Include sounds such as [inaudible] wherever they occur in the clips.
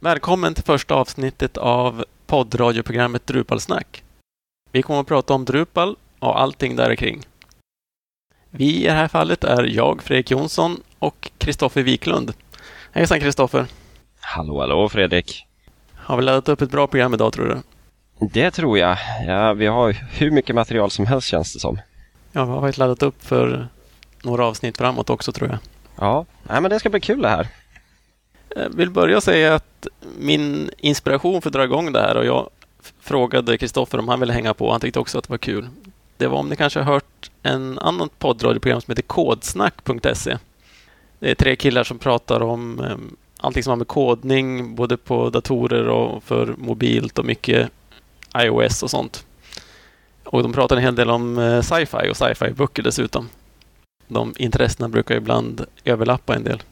Välkommen till första avsnittet av poddradioprogrammet Drupalsnack. Vi kommer att prata om Drupal och allting där kring. Vi i det här fallet är jag, Fredrik Jonsson och Kristoffer Wiklund. Hejsan Kristoffer! Hallå, hallå Fredrik! Har vi laddat upp ett bra program idag tror du? Det tror jag. Ja, vi har hur mycket material som helst känns det som. Ja, vi har faktiskt laddat upp för några avsnitt framåt också tror jag. Ja, Nej, men det ska bli kul det här. Eh, vill börja säga att min inspiration för att dra igång det här och jag frågade Kristoffer om han ville hänga på. Han tyckte också att det var kul. Det var om ni kanske har hört en annan poddradioprogram som heter kodsnack.se. Det är tre killar som pratar om ehm, allting som har med kodning, både på datorer och för mobilt och mycket iOS och sånt. Och de pratar en hel del om eh, sci-fi och sci-fi-böcker dessutom. De intressena brukar ibland överlappa en del.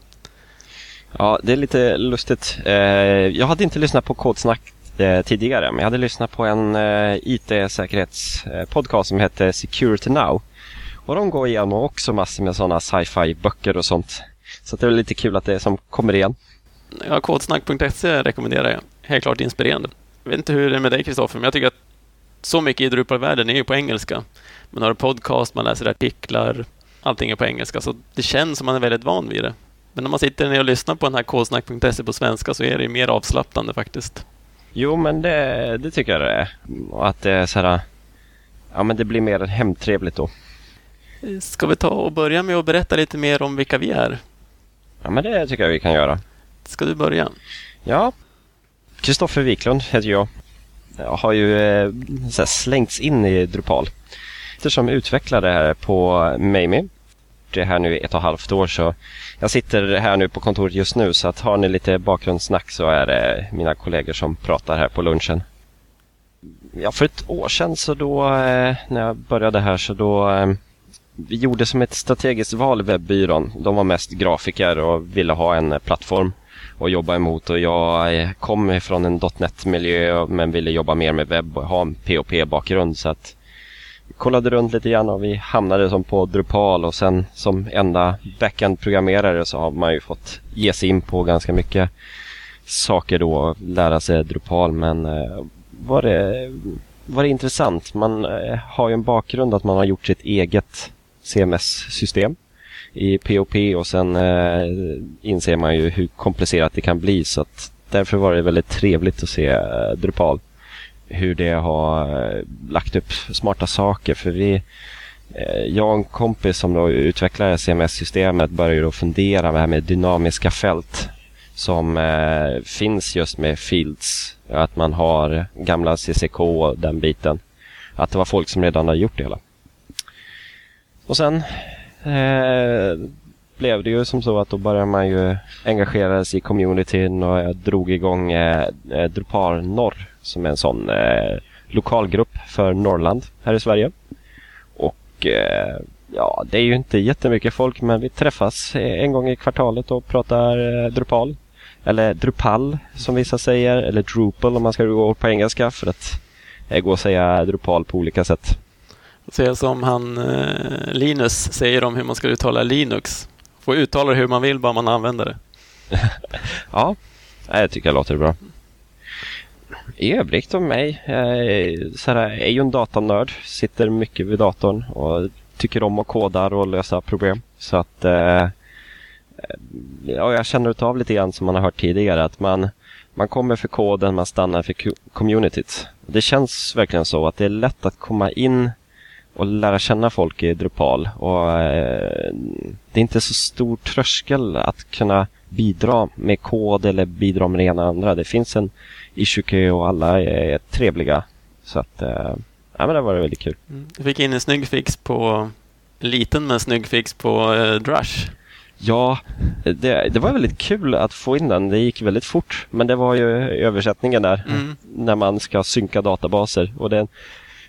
Ja, det är lite lustigt. Eh, jag hade inte lyssnat på Kodsnack eh, tidigare, men jag hade lyssnat på en eh, IT-säkerhetspodcast som hette Security Now. Och de går igenom också massor med sådana sci-fi böcker och sånt. Så det är lite kul att det är som kommer igen. Ja, kodsnack.se rekommenderar jag. Helt klart inspirerande. Jag vet inte hur det är med dig Kristoffer, men jag tycker att så mycket i Drupal-världen är ju på engelska. Man har podcast, man läser artiklar, allting är på engelska, så det känns som man är väldigt van vid det. Men när man sitter ner och lyssnar på den här kodsnack.se på svenska så är det mer avslappnande faktiskt. Jo, men det, det tycker jag det är. Och att det är så här, ja men det blir mer hemtrevligt då. Ska vi ta och börja med att berätta lite mer om vilka vi är? Ja, men det tycker jag vi kan göra. Ska du börja? Ja. Kristoffer Wiklund heter jag. Jag har ju eh, så slängts in i Drupal. Eftersom utvecklare här på Mamie. Det är här nu i ett och ett halvt år så jag sitter här nu på kontoret just nu så att har ni lite bakgrundssnack så är det mina kollegor som pratar här på lunchen. Ja, för ett år sedan så då eh, när jag började här så då eh, vi gjorde som ett strategiskt val webbyrån. De var mest grafiker och ville ha en eh, plattform att jobba emot och jag kom från en .NET-miljö men ville jobba mer med webb och ha en POP-bakgrund så att kollade runt lite grann och vi hamnade som på Drupal och sen som enda backend-programmerare så har man ju fått ge sig in på ganska mycket saker då, och lära sig Drupal men eh, var det, var det intressant. Man eh, har ju en bakgrund att man har gjort sitt eget CMS-system i POP och sen eh, inser man ju hur komplicerat det kan bli så att därför var det väldigt trevligt att se eh, Drupal. Hur det har eh, lagt upp smarta saker för vi eh, jag och en kompis som då utvecklar CMS-systemet började då fundera med det här med dynamiska fält som eh, finns just med Fields. Att man har gamla CCK och den biten. Att det var folk som redan har gjort det hela. Och sen eh, blev det ju som så att då började man ju engagera sig i communityn och jag drog igång eh, eh, Drupal Norr som är en sån eh, lokalgrupp för Norrland här i Sverige. Och eh, ja, det är ju inte jättemycket folk men vi träffas eh, en gång i kvartalet och pratar eh, Drupal. Eller Drupal som vissa säger, eller Drupal om man ska gå på engelska för att eh, det går att säga Drupal på olika sätt. Säga som han Linus säger om hur man ska uttala Linux får uttala det hur man vill, bara man använder det. [laughs] ja, jag tycker det låter bra. I övrigt om mig, jag är, så här, jag är ju en datanörd. Sitter mycket vid datorn och tycker om att koda och lösa problem. Så att eh, ja, jag känner av lite grann som man har hört tidigare att man, man kommer för koden, man stannar för communityt. Det känns verkligen så att det är lätt att komma in och lära känna folk i Drupal. Och, eh, det är inte så stor tröskel att kunna bidra med kod eller bidra med det ena och andra. Det finns en issue och alla är trevliga. Så att, eh, ja, men det var väldigt kul. Mm. Du fick in en snygg fix på, liten men snygg fix på eh, Drush. Ja, det, det, var väldigt kul att få in den. Det gick väldigt fort. Men det var ju översättningen där mm. när man ska synka databaser. Och det,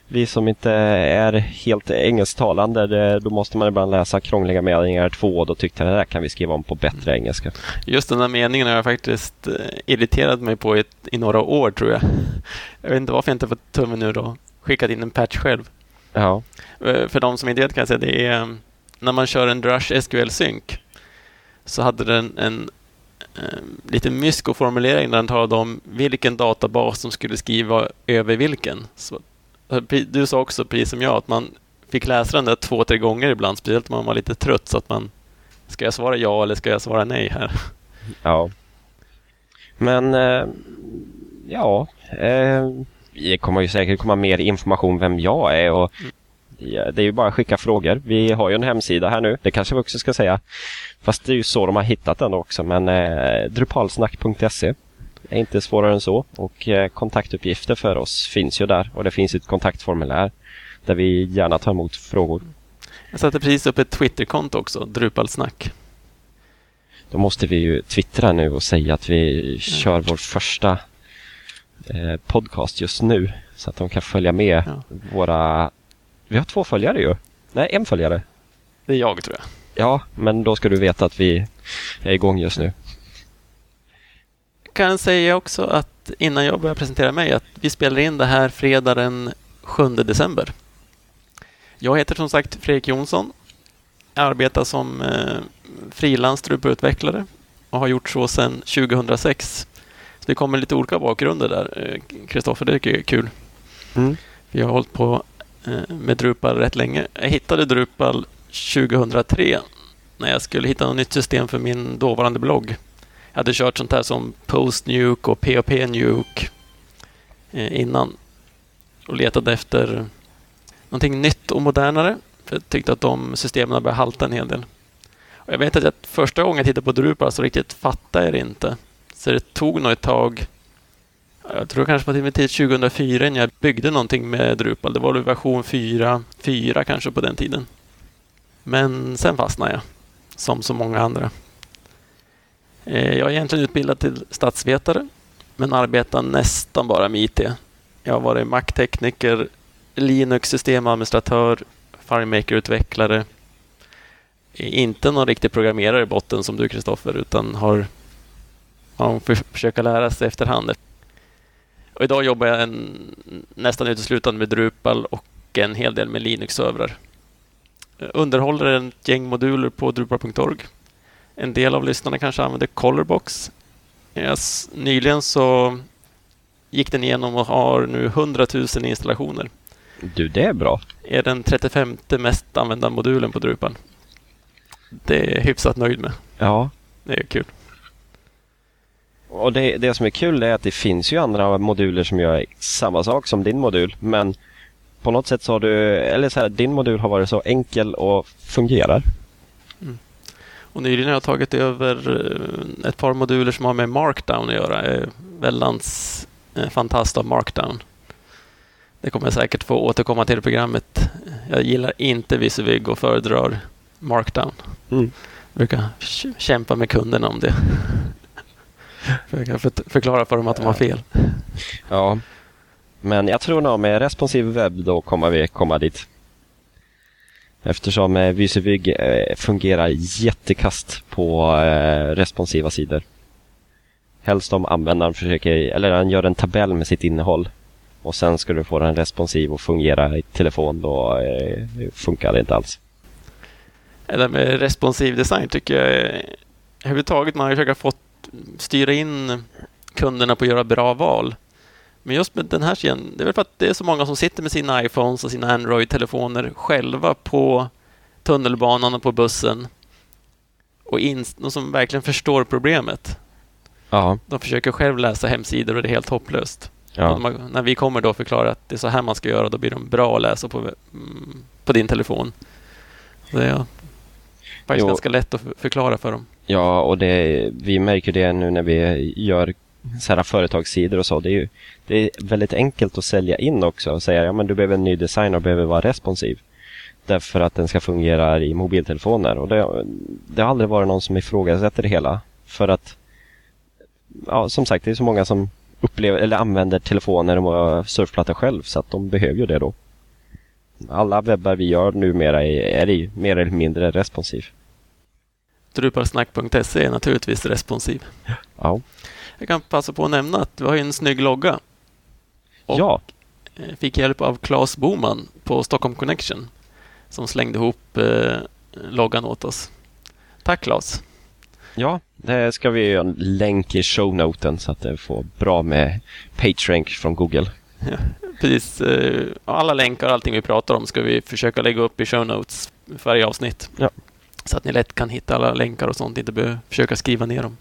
vi som inte är helt engelsktalande, då måste man ibland läsa krångliga meningar två och då tyckte jag det där kan vi skriva om på bättre engelska. Just den där meningen har jag faktiskt eh, irriterat mig på i, i några år tror jag. Jag vet inte varför jag inte fått tummen ur och skickat in en patch själv. Ja. Eh, för de som inte vet kan jag säga det är när man kör en Drush SQL Sync så hade den en eh, lite mysko-formulering när den talade om vilken databas som skulle skriva över vilken. Så, du sa också, precis som jag, att man fick läsa den där två, tre gånger ibland, speciellt om man var lite trött, så att man Ska jag svara ja eller ska jag svara nej här? Ja. Men, eh, ja. Eh, det kommer ju säkert komma mer information vem jag är och mm. ja, det är ju bara att skicka frågor. Vi har ju en hemsida här nu, det kanske vi också ska säga. Fast det är ju så de har hittat den också, men eh, drupalsnack.se är inte svårare än så och eh, kontaktuppgifter för oss finns ju där och det finns ett kontaktformulär där vi gärna tar emot frågor. Jag satte precis upp ett Twitterkonto också, Drupalsnack. Då måste vi ju twittra nu och säga att vi ja. kör vår första eh, podcast just nu så att de kan följa med ja. våra... Vi har två följare ju. Nej, en följare. Det är jag tror jag. Ja, men då ska du veta att vi är igång just nu. Jag kan säga också att innan jag börjar presentera mig att vi spelar in det här fredag den 7 december. Jag heter som sagt Fredrik Jonsson. Jag arbetar som eh, frilans utvecklare och har gjort så sedan 2006. Så det kommer lite olika bakgrunder där. Kristoffer, det är kul. Mm. Vi har hållit på eh, med Drupal rätt länge. Jag hittade Drupal 2003 när jag skulle hitta något nytt system för min dåvarande blogg. Jag hade kört sånt här som PostNuke och POP Nuke eh, innan och letade efter någonting nytt och modernare. För jag tyckte att de systemen började halta en hel del. Och jag vet att jag, första gången jag tittade på Drupal så riktigt fattade jag det inte. Så det tog nog ett tag. Jag tror kanske på till 2004 när jag byggde någonting med Drupal. Det var version 4, 4 kanske på den tiden. Men sen fastnade jag, som så många andra. Eh, jag är egentligen utbildad till statsvetare, men arbetar nästan bara med IT. Jag har varit Mac-tekniker, Linux-systemadministratör, FileMaker-utvecklare. Inte någon riktig programmerare i botten som du Kristoffer, utan har man får försöka lära sig efterhand. Och idag jobbar jag en, nästan uteslutande med Drupal och en hel del med Linux-servrar. Underhåller ett gäng moduler på drupal.org. En del av lyssnarna kanske använder Colorbox. Yes, nyligen så gick den igenom och har nu 100 000 installationer. Du, det är bra. Är den 35 mest använda modulen på Drupal. Det är jag hyfsat nöjd med. Ja. Det är kul. Och det, det som är kul är att det finns ju andra moduler som gör samma sak som din modul. Men på något sätt så har du, eller så här, din modul har varit så enkel och fungerar. Och nyligen har jag tagit över eh, ett par moduler som har med Markdown att göra. Väldans eh, fantast av Markdown. Det kommer jag säkert få återkomma till i programmet. Jag gillar inte Visivig och föredrar Markdown. Mm. Jag brukar kämpa med kunderna om det. [laughs] Jag förklara för dem att de har fel. Ja, men jag tror nog med responsiv webb då kommer vi komma dit. Eftersom eh, Visivig eh, fungerar jättekast på eh, responsiva sidor. Helst om användaren försöker, eller han gör en tabell med sitt innehåll och sen ska du få den responsiv och fungera i telefon, då eh, funkar det inte alls. Det där med responsiv design tycker jag överhuvudtaget man försökt få styra in kunderna på att göra bra val. Men just med den här sidan, det är väl för att det är så många som sitter med sina iPhones och sina Android-telefoner själva på tunnelbanan och på bussen och in, de som verkligen förstår problemet. Ja. De försöker själv läsa hemsidor och det är helt hopplöst. Ja. Man, när vi kommer då förklara att det är så här man ska göra, då blir de bra att läsa på, mm, på din telefon. Det är faktiskt jo. ganska lätt att förklara för dem. Ja, och det, vi märker det nu när vi gör så här företagssidor och så. Det är, ju, det är väldigt enkelt att sälja in också och säga ja, du behöver en ny design och behöver vara responsiv. Därför att den ska fungera i mobiltelefoner. Och det, det har aldrig varit någon som ifrågasätter det hela. För att, ja, som sagt, det är så många som upplever, eller använder telefoner och surfplatta själv så att de behöver ju det då. Alla webbar vi gör numera är, är mer eller mindre responsiv. Drupalsnack.se är naturligtvis responsiv. Ja. Jag kan passa på att nämna att vi har en snygg logga. Och ja. Eh, fick hjälp av Claes Boman på Stockholm Connection som slängde ihop eh, loggan åt oss. Tack Claes! Ja, det ska vi göra en länk i shownoten så att det får bra med PageRank från Google. Ja, precis. Eh, alla länkar och allting vi pratar om ska vi försöka lägga upp i show notes för varje avsnitt. Ja. Så att ni lätt kan hitta alla länkar och sånt, inte behöver försöka skriva ner dem.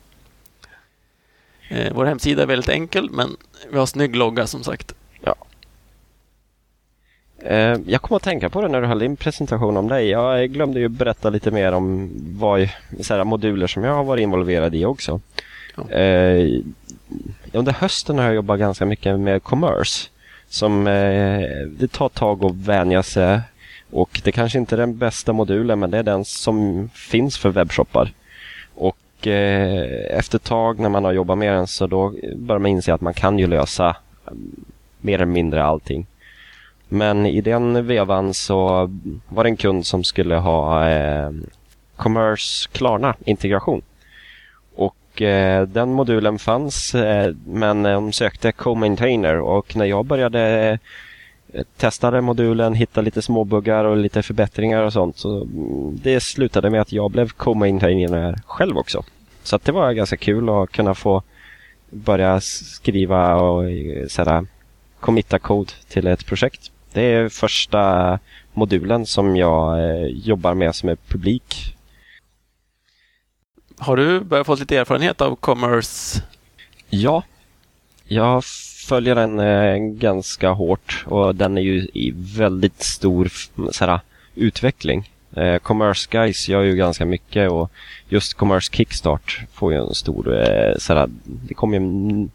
Eh, vår hemsida är väldigt enkel, men vi har snygg logga som sagt. Eh, Jag kommer att tänka på det när du höll din presentation om dig. Jag glömde ju berätta lite mer om vad, så moduler som jag har varit involverad i också. Ja. Eh, under hösten har jag jobbat ganska mycket med commerce. Som eh, det tar tag att vänja sig och det kanske inte är den bästa modulen men det är den som finns för webbshoppar. Och eh, efter ett tag när man har jobbat med den så då börjar man inse att man kan ju lösa mm, mer eller mindre allting. Men i den vevan så var det en kund som skulle ha eh, Commerce Klarna integration. Och eh, den modulen fanns eh, men de sökte Co-maintainer och när jag började testade modulen, hitta lite småbuggar och lite förbättringar och sånt. Så mm, det slutade med att jag blev co-maintainer själv också. Så att det var ganska kul att kunna få börja skriva och eh, sådär, committa kod till ett projekt. Det är första modulen som jag eh, jobbar med som är publik. Har du börjat få lite erfarenhet av commerce? Ja, jag följer den eh, ganska hårt och den är ju i väldigt stor såhär, utveckling. Eh, Commerce Guys gör ju ganska mycket och just Commerce Kickstart får ju en stor, eh, såhär, det kommer ju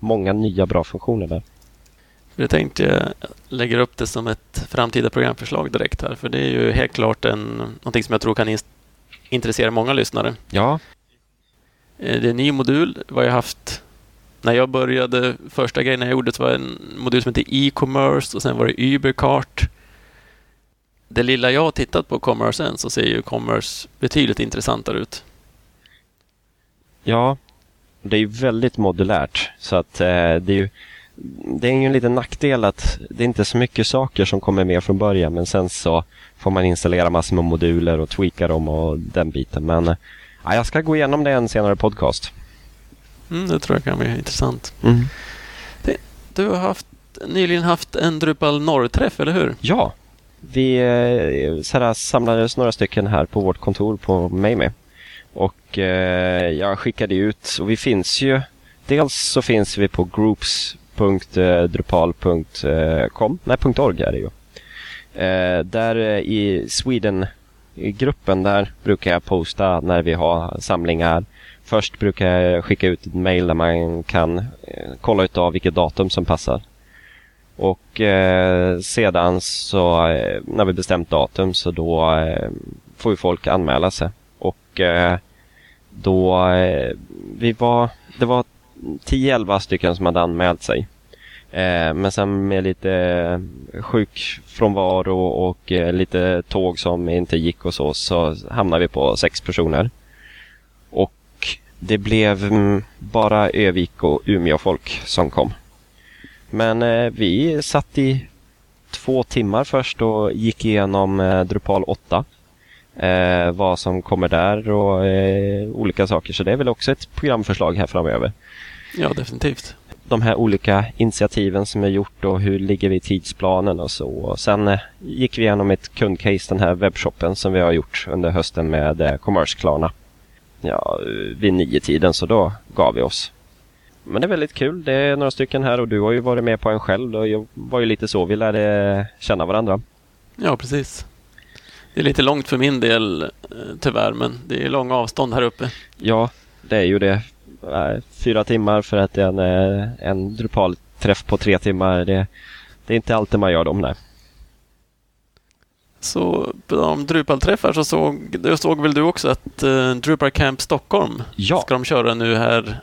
många nya bra funktioner där. Jag tänkte jag lägger upp det som ett framtida programförslag direkt här, för det är ju helt klart en, någonting som jag tror kan in, intressera många lyssnare. Ja, Eh, Det är en ny modul. Vad jag haft när jag började, första grejen jag gjorde så var en modul som hette e-commerce och sen var det Ubercart. Det lilla jag har tittat på commerce än så ser ju commerce betydligt intressantare ut. Ja, det är ju väldigt modulärt. Så att eh, det är ju det är ju en liten nackdel att det är inte så mycket saker som kommer med från början men sen så får man installera massor med moduler och tweaka dem och den biten. Men ja, jag ska gå igenom det i en senare podcast. Mm, det tror jag kan bli intressant. Mm. Du har haft, nyligen haft en Drupal norr-träff, eller hur? Ja, vi eh, så här, samlades några stycken här på vårt kontor på Mejme. Och eh, jag skickade ut, och vi finns ju, dels så finns vi på groups.drupal.com, nej .org är det ju. Eh, där eh, i Sweden i gruppen där brukar jag posta när vi har samlingar. Först brukar jag skicka ut ett mail där man kan eh, kolla utav vilket datum som passar. Och eh, sedan så eh, när vi bestämt datum så då eh, får ju folk anmäla sig. Och eh, då eh, vi var, det var 10-11 stycken som hade anmält sig. Men sen med lite sjukfrånvaro och lite tåg som inte gick och så, så hamnade vi på sex personer. Det blev mm, bara Övik och Umeå-folk som kom. Men eh, vi satt i två timmar först och gick igenom eh, Drupal 8. Eh, vad som kommer där och eh, olika saker. Så det är väl också ett programförslag här framöver. Ja, definitivt. De här olika initiativen som är gjort och hur ligger vi i tidsplanen och så. Och sen eh, gick vi igenom ett kundcase, den här webbshoppen som vi har gjort under hösten med eh, Commerce Klarna. Ja, vid nio tiden så då gav vi oss. Men det är väldigt kul. Det är några stycken här och du har ju varit med på en själv. Och jag var ju lite så, vi lärde känna varandra. Ja, precis. Det är lite långt för min del, eh, tyvärr, men det är långa avstånd här uppe. Ja, det är ju det. Eh, Fyra timmar för att det en, eh, en Drupal-träff på tre timmar. Det, det är inte alltid man gör dem där. Så på de Drupal-träffar så såg, såg väl du också att eh, Drupal Camp Stockholm Ja, ska de köra nu här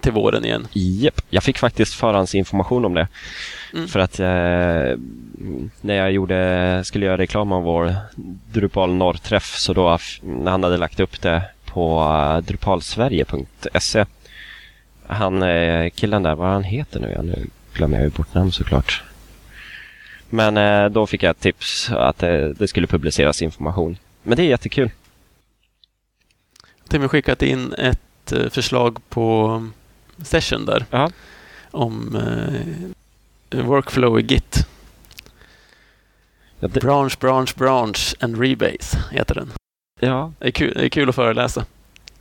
till våren igen. Japp, jag fick faktiskt förhandsinformation om det. Mm. För att eh, när jag gjorde, skulle göra reklam om vår Drupal norr-träff så då han hade lagt upp det på eh, drupalsverige.se Han eh, killen där, vad han heter nu igen? Nu glömmer jag ju bort namn såklart. Men eh, då fick jag ett tips att eh, det skulle publiceras information. Men det är jättekul. Med skickat in ett eh, förslag på session där. Ja. Om workflow i Git. Ja, det, Branch, branch, branch and rebase heter den. ja, Det är kul, det är kul att föreläsa.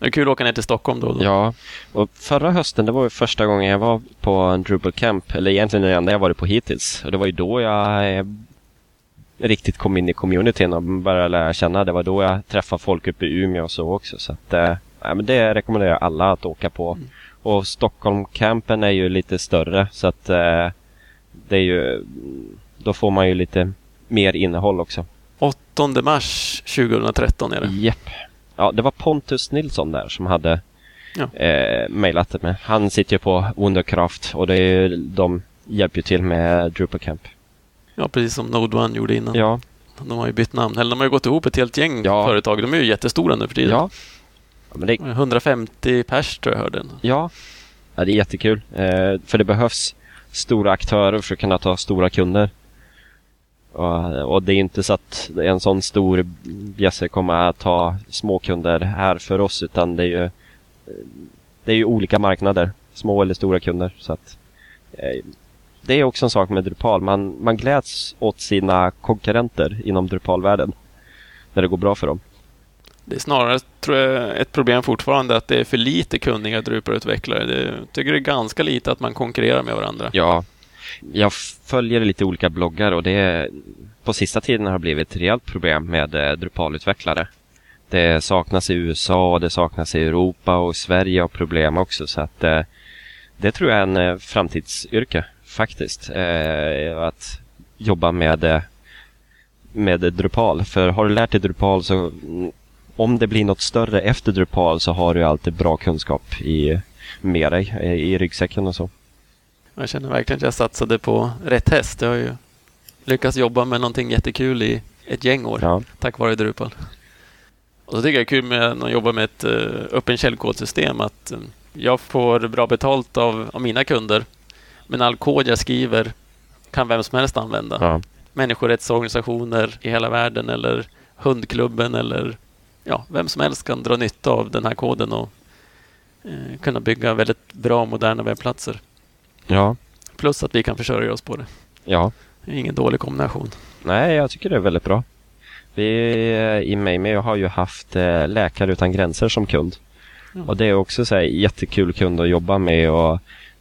Det är kul att åka ner till Stockholm då och då. ja. Och förra hösten, det var ju första gången jag var på en Drupal Camp. Eller egentligen det enda jag varit på hittills. Och det var ju då jag eh, riktigt kom in i communityn och började lära känna. Det var då jag träffade folk uppe i Umeå och så också. Så att, eh, ja, men det rekommenderar jag alla att åka på. Mm. Och Stockholm-campen är ju lite större så att eh, det är ju då får man ju lite mer innehåll också. 8 mars 2013 är det. Japp. Ja, det var Pontus Nilsson där som hade Ja. eh, mejlat det med. Han sitter ju på Wondercraft och det är ju, de hjälper ju till med Drupal Camp. Ja, precis som Node One gjorde innan. Ja, De har ju bytt namn. Eller de har ju gått ihop ett helt gäng Ja. företag. De är ju jättestora nu för tiden. ja. ja, det, 150 pers tror jag hörde. ja. ja det är jättekul. Eh, för det behövs stora aktörer för att kunna ta stora kunder. Och, och det är inte så att en sån stor bjässe kommer att ta små kunder här för oss utan det är ju det är ju olika marknader, små eller stora kunder. Så att, eh, det är också en sak med Drupal. Man, man gläds åt sina konkurrenter inom Drupal-världen. När det går bra för dem. Det är snarare tror jag, ett problem fortfarande att det är för lite kunniga Drupal-utvecklare. Jag tycker det är ganska lite att man konkurrerar med varandra. Ja, jag följer lite olika bloggar och det är, på sista tiden har det blivit ett rejält problem med eh, Drupal-utvecklare. Det saknas i USA, det saknas i Europa och Sverige har problem också så att eh, det tror jag är en eh, framtidsyrke faktiskt. Att jobba med, med Drupal. För har du lärt dig Drupal så mm, om det blir något större efter Drupal så har du alltid bra kunskap i, med dig i ryggsäcken och så. Jag känner verkligen att jag satsade på rätt häst. Jag har ju lyckats jobba med någonting jättekul i ett gäng år Ja, tack vare Drupal. Och så tycker jag det är kul med jag jobbar med ett uh, öppen källkodsystem att eh, jag får bra betalt av, av mina kunder. Men all kod jag skriver kan vem som helst använda. ja. Människorättsorganisationer i hela världen eller hundklubben eller ja, vem som helst kan dra nytta av den här koden och eh, kunna bygga väldigt bra moderna webbplatser. Ja. Plus att vi kan försörja oss på det. Ja, Det är ingen dålig kombination. nej jag tycker det är väldigt bra. Vi i Mejmi har ju haft eh, Läkare Utan Gränser som kund. Ja. Och det är också så här jättekul kund att jobba med. Och,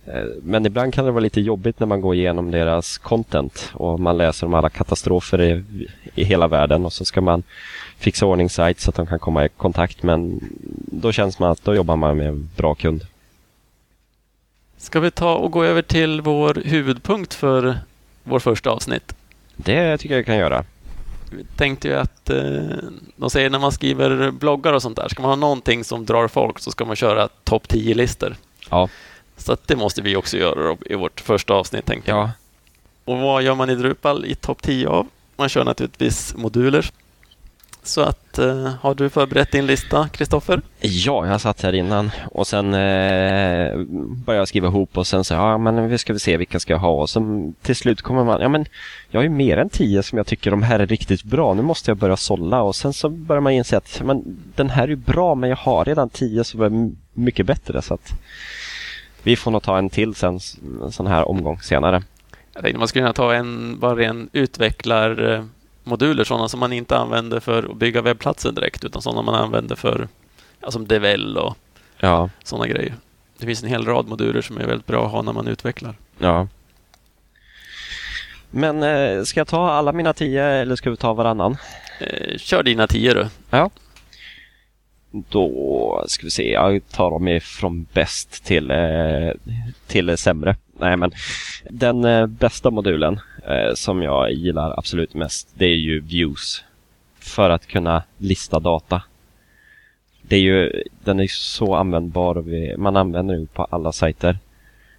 eh, men ibland kan det vara lite jobbigt när man går igenom deras content och man läser om alla katastrofer i, i hela världen och så ska man fixa ordning sajt så att de kan komma i kontakt. Men då känns man att då jobbar man med en bra kund. Ska vi ta och gå över till vår huvudpunkt för vår första avsnitt? Det tycker jag kan göra. Vi tänkte ju att eh, de säger när man skriver bloggar och sånt där, ska man ha någonting som drar folk så ska man köra topp 10-listor. Ja. Så det måste vi också göra i vårt första avsnitt. Tänkte jag. Ja, Och vad gör man i Drupal i topp 10 av? Man kör naturligtvis moduler. Så att, eh, har du förberett din lista, Kristoffer? Ja, jag satt här innan. Och sen eh, började jag skriva ihop och sen så ja men vi ska vi se vilka ska jag ha. Och sen till slut kommer man, ja men jag har ju mer än tio som jag tycker de här är riktigt bra, nu måste jag börja sålla. Och sen så börjar man inse att men, den här är ju bra men jag har redan tio som är mycket bättre. Så att vi får nog ta en till sen, en sån här omgång senare. Jag tänkte man skulle kunna ta en, bara en utvecklarmoduler, sådana som man inte använder för att bygga webbplatser direkt, utan sådana man använder för, ja, som Devel och Ja, sådana grejer. Det finns en hel rad moduler som är väldigt bra att ha när man utvecklar. ja. Men eh, ska jag ta alla mina tio eller ska vi ta varannan? Eh, kör dina tio du. Då ska vi se, jag tar dem ifrån bäst till, eh, till sämre. Nej men den eh, bästa modulen eh, som jag gillar absolut mest det är ju views. För att kunna lista data. Det är ju, den är så användbar och vi, man använder den på alla sajter.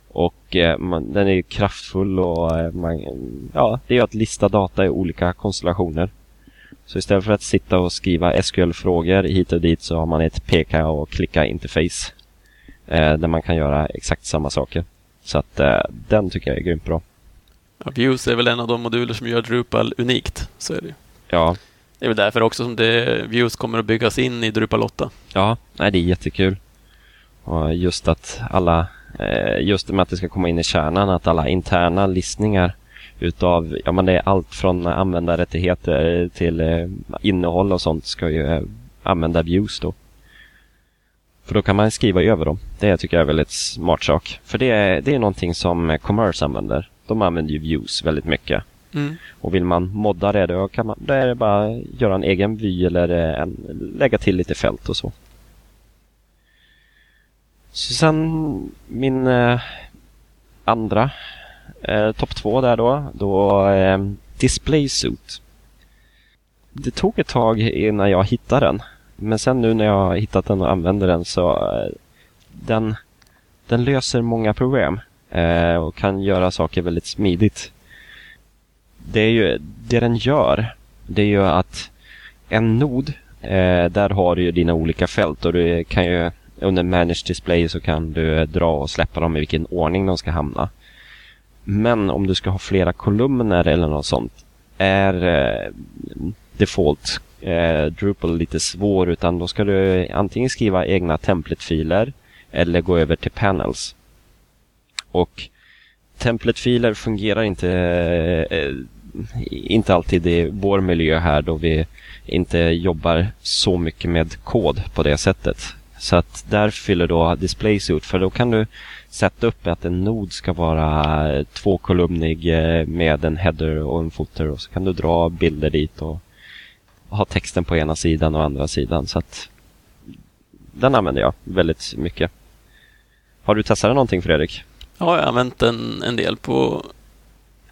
Och man, den är kraftfull och man, ja, det är ju att lista data i olika konstellationer. Så istället för att sitta och skriva SQL-frågor hit och dit så har man ett peka och klicka interface. Eh, där man kan göra exakt samma saker. Så att eh, den tycker jag är grymt bra. Ja, Views är väl en av de moduler som gör Drupal unikt. Så är det ju. Ja, Det är väl därför också som det, Views kommer att byggas in i Drupal 8. ja, nej det är jättekul. Och just att alla, eh, just med att det ska komma in i kärnan, att alla interna listningar utav, ja men det är allt från användarrättigheter till eh, innehåll och sånt ska ju eh, använda views då. För då kan man skriva över dem. Det tycker jag är väldigt smart sak. För det är, det är någonting som Commerce använder. De använder ju views väldigt mycket. Mm. Och vill man modda det då, kan man, då är det bara göra en egen vy eller en, lägga till lite fält och så. så sen min eh, andra eh, topp två där då, då eh, Display Suit. Det tog ett tag innan jag hittade den. Men sen nu när jag har hittat den och använder den så eh, den, den löser många problem eh, och kan göra saker väldigt smidigt. Det, är ju, det den gör, det är ju att en nod, eh, där har du ju dina olika fält och du kan ju under Manage Display så kan du dra och släppa dem i vilken ordning de ska hamna. Men om du ska ha flera kolumner eller något sånt är eh, default eh, Drupal lite svår utan då ska du antingen skriva egna templatefiler eller gå över till panels. Och templatefiler fungerar inte, eh, inte alltid i vår miljö här då vi inte jobbar så mycket med kod på det sättet. Så att där fyller då DisplaySuit för då kan du sätta upp att en nod ska vara tvåkolumnig eh, med en header och en footer och så kan du dra bilder dit och ha texten på ena sidan och andra sidan. Så att den använder jag väldigt mycket. Har du testat någonting Fredrik? Ja, jag har använt den en del på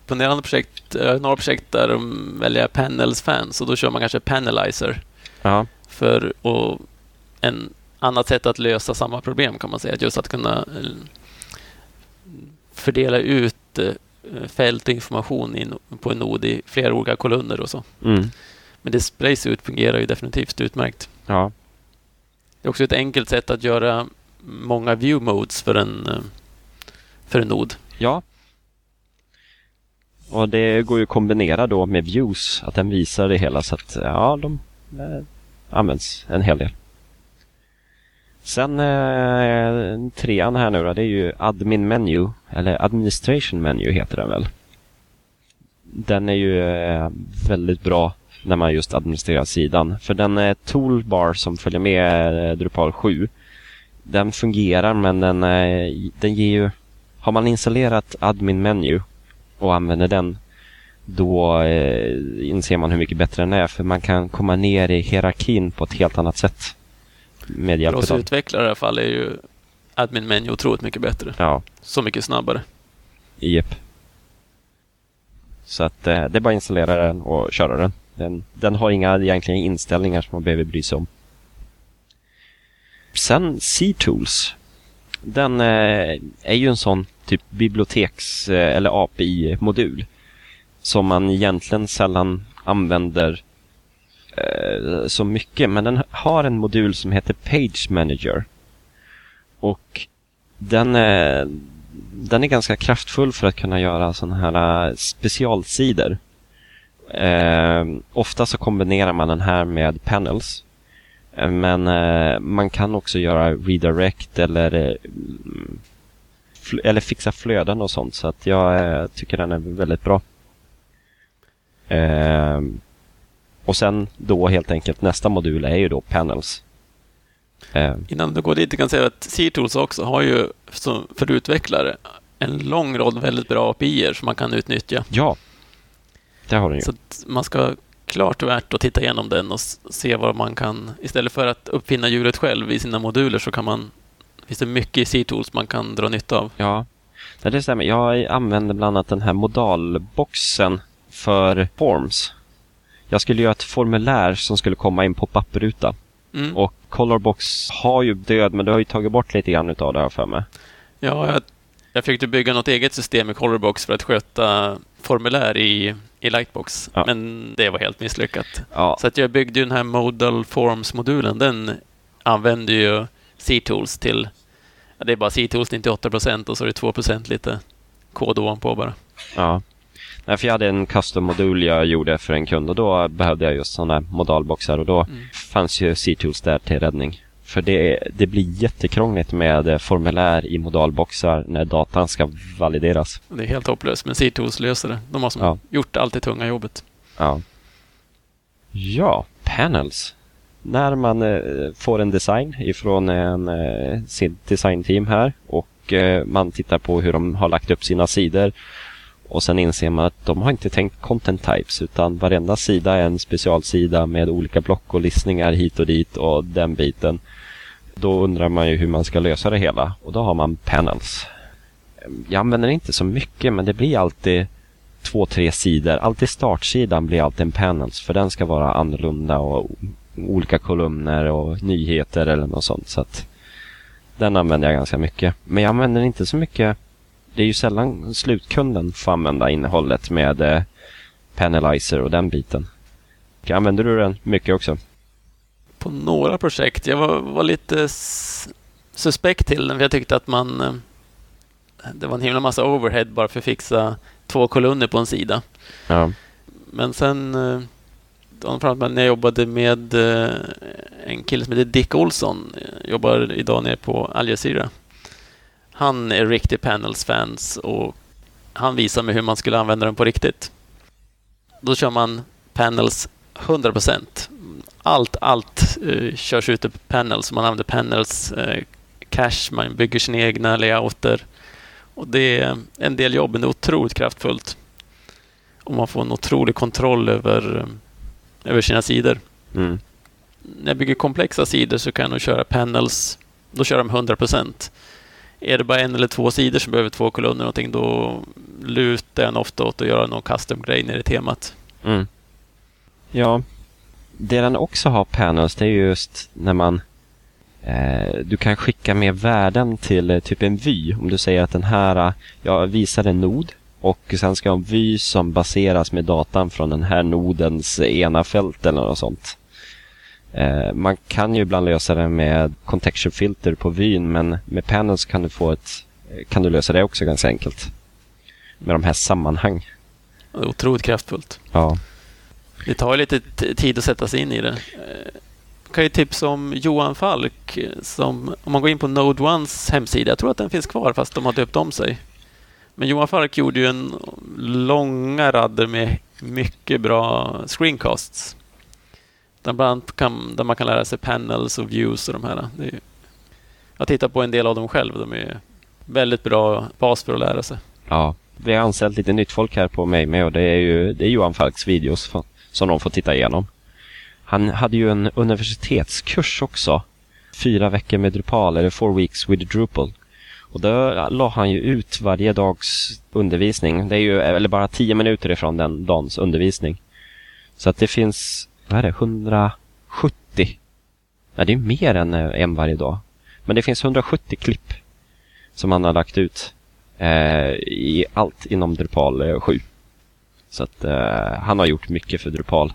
på en del andra projekt, några projekt där de väljer Panels Fans och då kör man kanske Panelizer. Ja. För och en annat sätt att lösa samma problem kan man säga. Just att kunna eh, fördela ut eh, fält och information på en nod i flera olika kolumner och så. Mm. Men Displays ut fungerar ju definitivt utmärkt. Ja. Det är också ett enkelt sätt att göra många view modes för en, eh, för en nod. Ja. Och det går ju att kombinera då med views, att den visar det hela så att ja, de eh, används en hel del. Sen eh, trean här nu då, det är ju admin menu, eller administration menu heter den väl. Den är ju eh, väldigt bra när man just administrerar sidan. För den eh, toolbar som följer med eh, Drupal 7, den fungerar men den, eh, den ger ju... Har man installerat admin menu och använder den då eh, inser man hur mycket bättre den är för man kan komma ner i hierarkin på ett helt annat sätt. Med hjälp För oss av... utvecklare i alla fall är ju admin menu otroligt mycket bättre. Ja, Så mycket snabbare. Jep. Så att eh, det är bara att installera den och köra den. Den, den har inga egentligen inställningar som man behöver bry sig om. Sen C-Tools. Den eh, är ju en sån typ biblioteks eh, eller API-modul som man egentligen sällan använder Eh, så mycket. Men den har en modul som heter Page Manager. Och den, den är ganska kraftfull för att kunna göra sådana här eh, specialsidor. Eh, ofta så kombinerar man den här med panels. Eh, men eh, man kan också göra redirect eller, fl- eller fixa flöden och sånt. Så att jag eh, tycker den är väldigt bra. Och sen då helt enkelt nästa modul är ju då panels. Eh, Innan du går dit, jag kan säga att C-Tools också har ju för utvecklare en lång rad väldigt bra API som man kan utnyttja. ja, det har den ju. Så att man ska klart värt att titta igenom den och se vad man kan... Istället för att uppfinna hjulet själv i sina moduler så kan man... Finns det mycket i C-Tools man kan dra nytta av. Ja, det stämmer. Jag använder bland annat den här modalboxen för Forms. Jag skulle göra ett formulär som skulle komma i en pop-up-ruta. Mm. Och Colorbox har ju död, men det har ju tagit bort lite grann utav det här för mig. Ja, jag, jag försökte bygga något eget system i Colorbox för att sköta formulär i, i Lightbox, Ja. men det var helt misslyckat. Ja, Så att jag byggde ju den här Modal Forms-modulen. Den använder ju C-Tools till... Ja, det är bara C-Tools 98 procent och så är det 2 procent lite kod ovanpå bara. ja. Nej, för jag hade en custom-modul jag gjorde för en kund och då behövde jag just sådana modalboxar och då Mm. fanns ju C-Tools där till räddning. För det, det blir jättekrångligt med eh, formulär i modalboxar när datan ska valideras. Det är helt hopplöst, men C-Tools löser det. De har som Ja. gjort allt det tunga jobbet. Ja. Ja, panels. När man eh, får en design ifrån en, eh, sitt designteam här och eh, man tittar på hur de har lagt upp sina sidor och sen inser man att de har inte tänkt content types utan varenda sida är en specialsida med olika block och listningar hit och dit och den biten. Då undrar man ju hur man ska lösa det hela och då har man panels. Jag använder inte så mycket men det blir alltid två, tre sidor. Alltid startsidan blir alltid en panels för den ska vara annorlunda och olika kolumner och nyheter eller något sånt. Så att den använder jag ganska mycket. Men jag använder inte så mycket. Det är ju sällan slutkunden får använda innehållet med eh, Panelizer och den biten. Använder du den mycket också? På några projekt. Jag var, var lite suspekt till den, för jag tyckte att man... eh, Det var en himla massa overhead bara för att fixa två kolumner på en sida. Ja. Men sen... eh, när jag jobbade med eh, en kille som heter Dick Olsson. Jobbar idag nere på Al Jazeera. Han är riktig Panels-fans och han visade mig hur man skulle använda den på riktigt. Då kör man Panels 100%. Allt, allt eh, körs ut på Panels. Man använder Panels eh, cache, man bygger sina egna layouter. Och det är en del jobb, men det är otroligt kraftfullt. Och man får en otrolig kontroll över, eh, över sina sidor. Mm. När jag bygger komplexa sidor så kan jag nog köra panels. Då kör de 100%. Är det bara en eller två sidor som behöver två kolumner någonting, då lutar nog ofta åt att göra någon custom-grej nere i temat. Mm. Ja, det den också har panels det är just när man eh, du kan skicka med värden till eh, typ en vy. Om du säger att den här, eh, jag visar en nod och sen ska jag ha en vy som baseras med datan från den här nodens ena fält eller något sånt. Eh, man kan ju ibland lösa det med contextual filter på vyn men med panels kan du få ett kan du lösa det också ganska enkelt. Med de här sammanhang. Otroligt kraftfullt. Ja. Det tar lite tid att sätta sig in i det. Eh, Jag kan ju tipsa om Johan Falk. eh, Som, om man går in på Node Ones hemsida, jag tror att den finns kvar fast de har döpt om sig. Men Johan Falk gjorde ju en långa radder med mycket bra screencasts. Där, bland annat kan, där man kan lära sig panels och views och de här. Det är, jag tittar på en del av dem själv. De är väldigt bra bas för att lära sig. Ja, vi har anställt lite nytt folk här på mig med och det är ju det är Johan Falks videos som de får titta igenom. Han hade ju en universitetskurs också. Fyra veckor med Drupal, eller four weeks with Drupal. Och då la han ju ut varje dags undervisning. Det är ju eller bara tio minuter ifrån den dagens undervisning. Så att det finns, vad är det, 170? Nej, det är mer än eh, en varje dag. Men det finns 170 klipp som han har lagt ut eh, i allt inom Drupal eh, 7. Så att eh, han har gjort mycket för Drupal.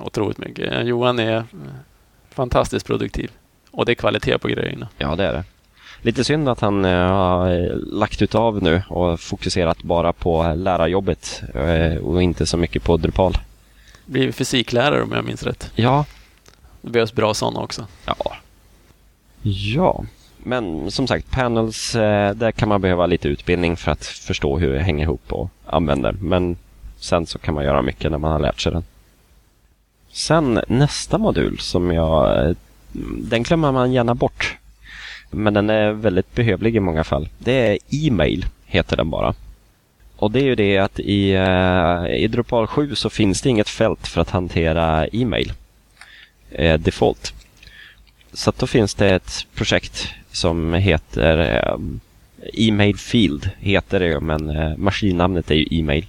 Otroligt mycket. Johan är eh, fantastiskt produktiv. Och det är kvalitet på grejerna. Ja, det är det. Lite synd att han eh, har eh, lagt ut av nu och fokuserat bara på lärarjobbet eh, och inte så mycket på Drupal. Blir fysiklärare om jag minns rätt. Ja, Det behövs bra sådana också. ja. Ja, men som sagt, panels, eh, där kan man behöva lite utbildning för att förstå hur det hänger ihop och använder. Men sen så kan man göra mycket när man har lärt sig den. Sen nästa modul som jag... eh, Den glömmer man gärna bort. Men den är väldigt behövlig i många fall. Det är e-mail, heter den bara. Och det är ju det att i, eh, i Drupal 7 så finns det inget fält för att hantera e-mail. Eh, default. Så att då finns det ett projekt som heter eh, E-mail Field, heter det men eh, maskinnamnet är ju e-mail.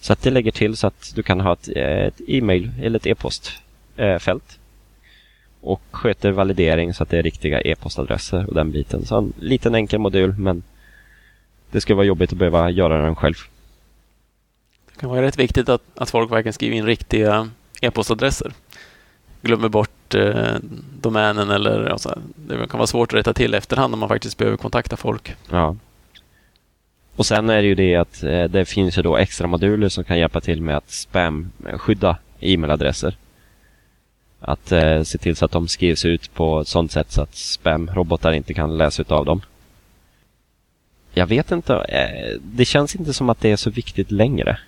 Så att det lägger till så att du kan ha ett, eh, ett e-mail eller ett e-postfält. Eh, och sköter validering så att det är riktiga e-postadresser och den biten. Så en liten enkel modul men det skulle vara jobbigt att behöva göra den själv. Det kan vara rätt viktigt att, att folk verkligen skriver in riktiga e-postadresser. Glömmer bort eh, domänen eller alltså, det kan vara svårt att rätta till efterhand om man faktiskt behöver kontakta folk. Ja. Och sen är det ju det att eh, det finns ju då extra moduler som kan hjälpa till med att spam-skydda e-mailadresser. Att eh, se till så att de skrivs ut på ett sånt sätt så att spam-robotar inte kan läsa av dem. Jag vet inte, eh, det känns inte som att det är så viktigt längre.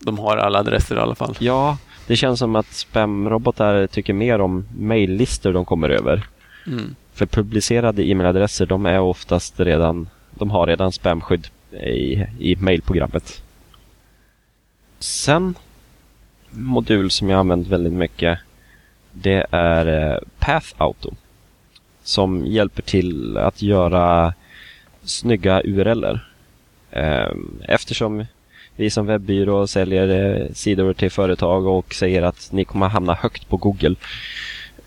De har alla adresser i alla fall. Ja, det känns som att spam-robotar tycker mer om mejllistor de kommer över. Mm. För publicerade e-mailadresser, de är oftast redan, de har redan spamskydd i, i mailprogrammet. Sen, modul som jag använt väldigt mycket, det är eh, Path Auto. Som hjälper till att göra snygga URLer. Ehm, eftersom vi som webbyrå säljer eh, sidor till företag och säger att ni kommer hamna högt på Google.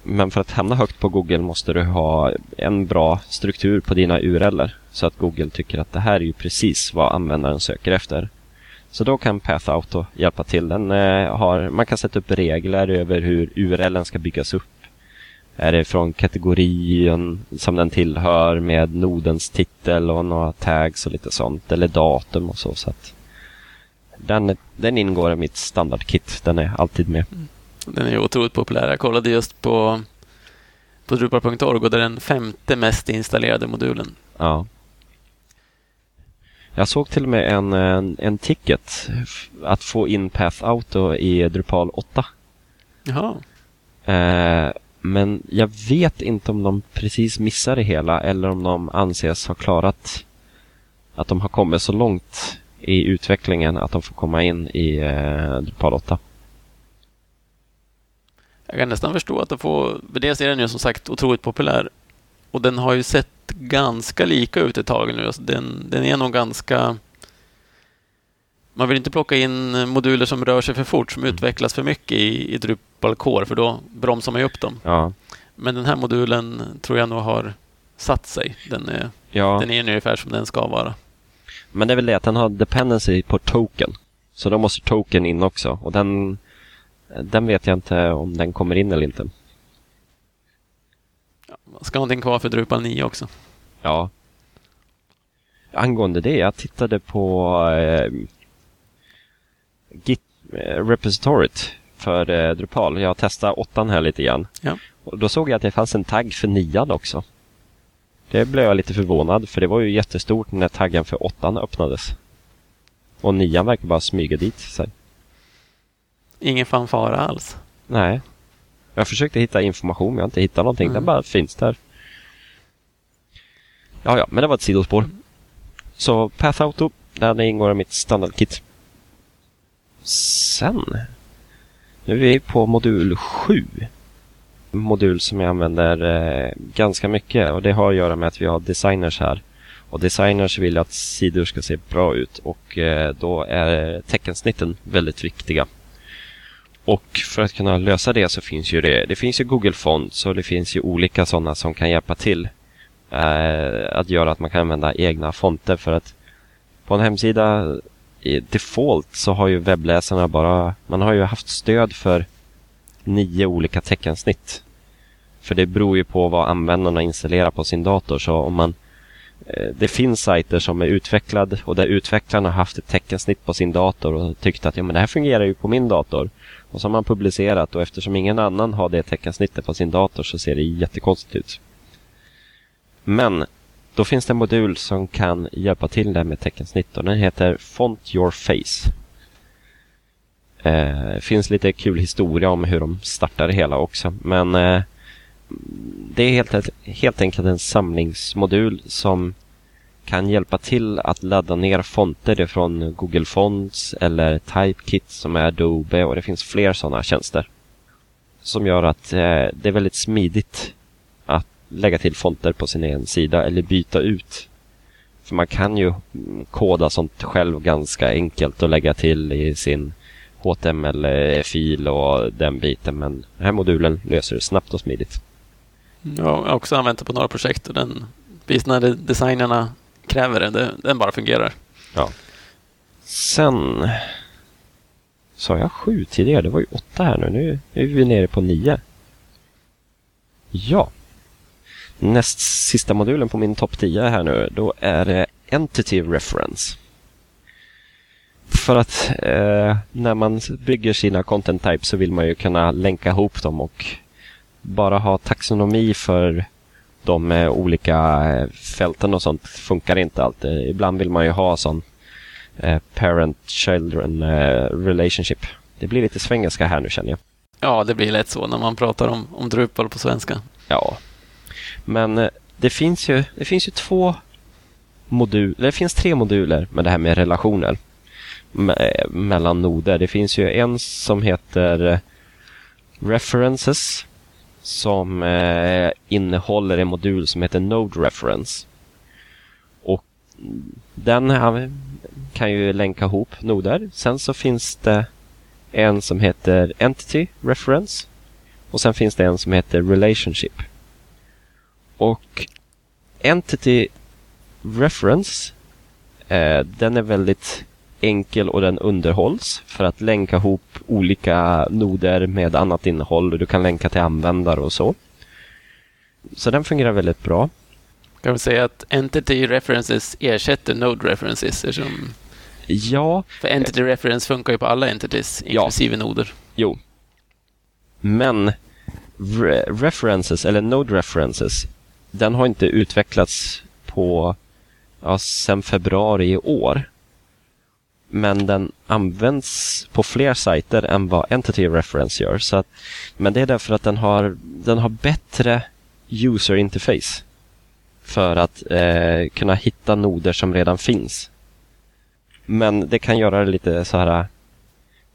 Men för att hamna högt på Google måste du ha en bra struktur på dina URLer så att Google tycker att det här är ju precis vad användaren söker efter. Så då kan Path Auto hjälpa till. Den, eh, har, man kan sätta upp regler över hur URLen ska byggas upp. Är det från kategorin som den tillhör med nodens titel och några tags och lite sånt. Eller datum och så. så att den, den ingår i mitt standardkit. Den är alltid med. Den är otroligt populär. Jag kollade just på, på Drupal.org och det är den femte mest installerade modulen. Ja. Jag såg till och med en, en, en ticket att få in Path Auto i Drupal 8. Jaha. Eh, men jag vet inte om de precis missar det hela eller om de anses ha klarat att de har kommit så långt i utvecklingen att de får komma in i eh, Drupal 8. Jag kan nästan förstå att de får... För dels är den ju som sagt otroligt populär. Och den har ju sett ganska lika ut ett tag nu. Alltså den, den är nog ganska... Man vill inte plocka in moduler som rör sig för fort, som utvecklas för mycket i, i Drupal Core, för då bromsar man ju upp dem. Ja, Men den här modulen tror jag nog har satt sig. Den är, ja. den är ungefär som den ska vara. men det är väl det att den har dependency på token. Så då måste token in också och den, den vet jag inte om den kommer in eller inte. Man ska någonting kvar för Drupal 9 också. Ja. Angående det, jag tittade på eh, Git eh, repositoryt för eh, Drupal. Jag testade åttan här lite grann. Ja. Och då såg jag att det fanns en tagg för nian också. Det blev jag lite förvånad för det var ju jättestort när taggen för åttan öppnades. Och nian verkar bara smyga dit sig. Ingen fanfara alls. Nej. Jag försökte hitta information men jag har inte hittat någonting. Mm. Den bara finns där. Ja, ja, men det var ett sidospår. Så Path Auto, där ingår i mitt standardkit. Sen. Nu är vi på modul 7. Modul som jag använder eh, ganska mycket och det har att göra med att vi har designers här. Och designers vill att sidor ska se bra ut och eh, då är teckensnitten väldigt viktiga. Och för att kunna lösa det så finns ju det. Det finns ju Google Fonts och det finns ju olika sådana som kan hjälpa till eh, att göra att man kan använda egna fonter för att på en hemsida i default så har ju webbläsarna bara, man har ju haft stöd för nio olika teckensnitt. För det beror ju på vad användarna installerar på sin dator så om man eh, det finns sajter som är utvecklade och där utvecklarna har haft ett teckensnitt på sin dator och tyckt att ja, men det här fungerar ju på min dator. Och så har man publicerat och eftersom ingen annan har det teckensnittet på sin dator så ser det jättekonstigt ut. Men då finns det en modul som kan hjälpa till där med teckensnitt och den heter Font Your Face. Eh, finns lite kul historia om hur de startade det hela också men eh, det är helt, helt enkelt en samlingsmodul som kan hjälpa till att ladda ner fonter från Google Fonts eller Typekit som är Adobe och det finns fler sådana tjänster. Som gör att eh, det är väldigt smidigt lägga till fonter på sin egen sida eller byta ut. För man kan ju koda sånt själv ganska enkelt och lägga till i sin HTML-fil och den biten men den här modulen löser det snabbt och smidigt. Jag har också använt det på några projekt och den, visst när designerna kräver det, den bara fungerar. Sen sa jag sju tidigare, det var ju åtta här nu. Nu är vi nere på nio. Ja. Näst sista modulen på min topp 10 här nu, då är det Entity Reference. för att eh, när man bygger sina content types så vill man ju kunna länka ihop dem och bara ha taxonomi för de eh, olika eh, fälten och sånt funkar inte alltid. Ibland vill man ju ha sån eh, parent-children relationship. Det blir lite svengelska här nu känner jag. Ja, det blir lätt så när man pratar om, om Drupal på svenska. Ja, men eh, det finns ju, det finns ju två moduler, det finns tre moduler med det här med relationer me eh, mellan noder. Det finns ju en som heter eh, References som eh, innehåller en modul som heter Node Reference. Och den här kan ju länka ihop noder. Sen så finns det en som heter Entity Reference och sen finns det en som heter Relationship. Och Entity Reference eh, den är väldigt enkel och den underhålls för att länka ihop olika noder med annat innehåll och du kan länka till användare och så. Så den fungerar väldigt bra. Kan vi säga att Entity References ersätter Node References? Eftersom... Ja. För Entity Reference funkar ju på alla entities, inklusive ja. noder. Jo. Men re references, eller Node References, den har inte utvecklats på ja, sedan februari i år. Men den används på fler sajter än vad Entity Reference gör. Så att, men det är därför att den har, den har bättre user interface för att eh, kunna hitta noder som redan finns. Men det kan göra det lite så här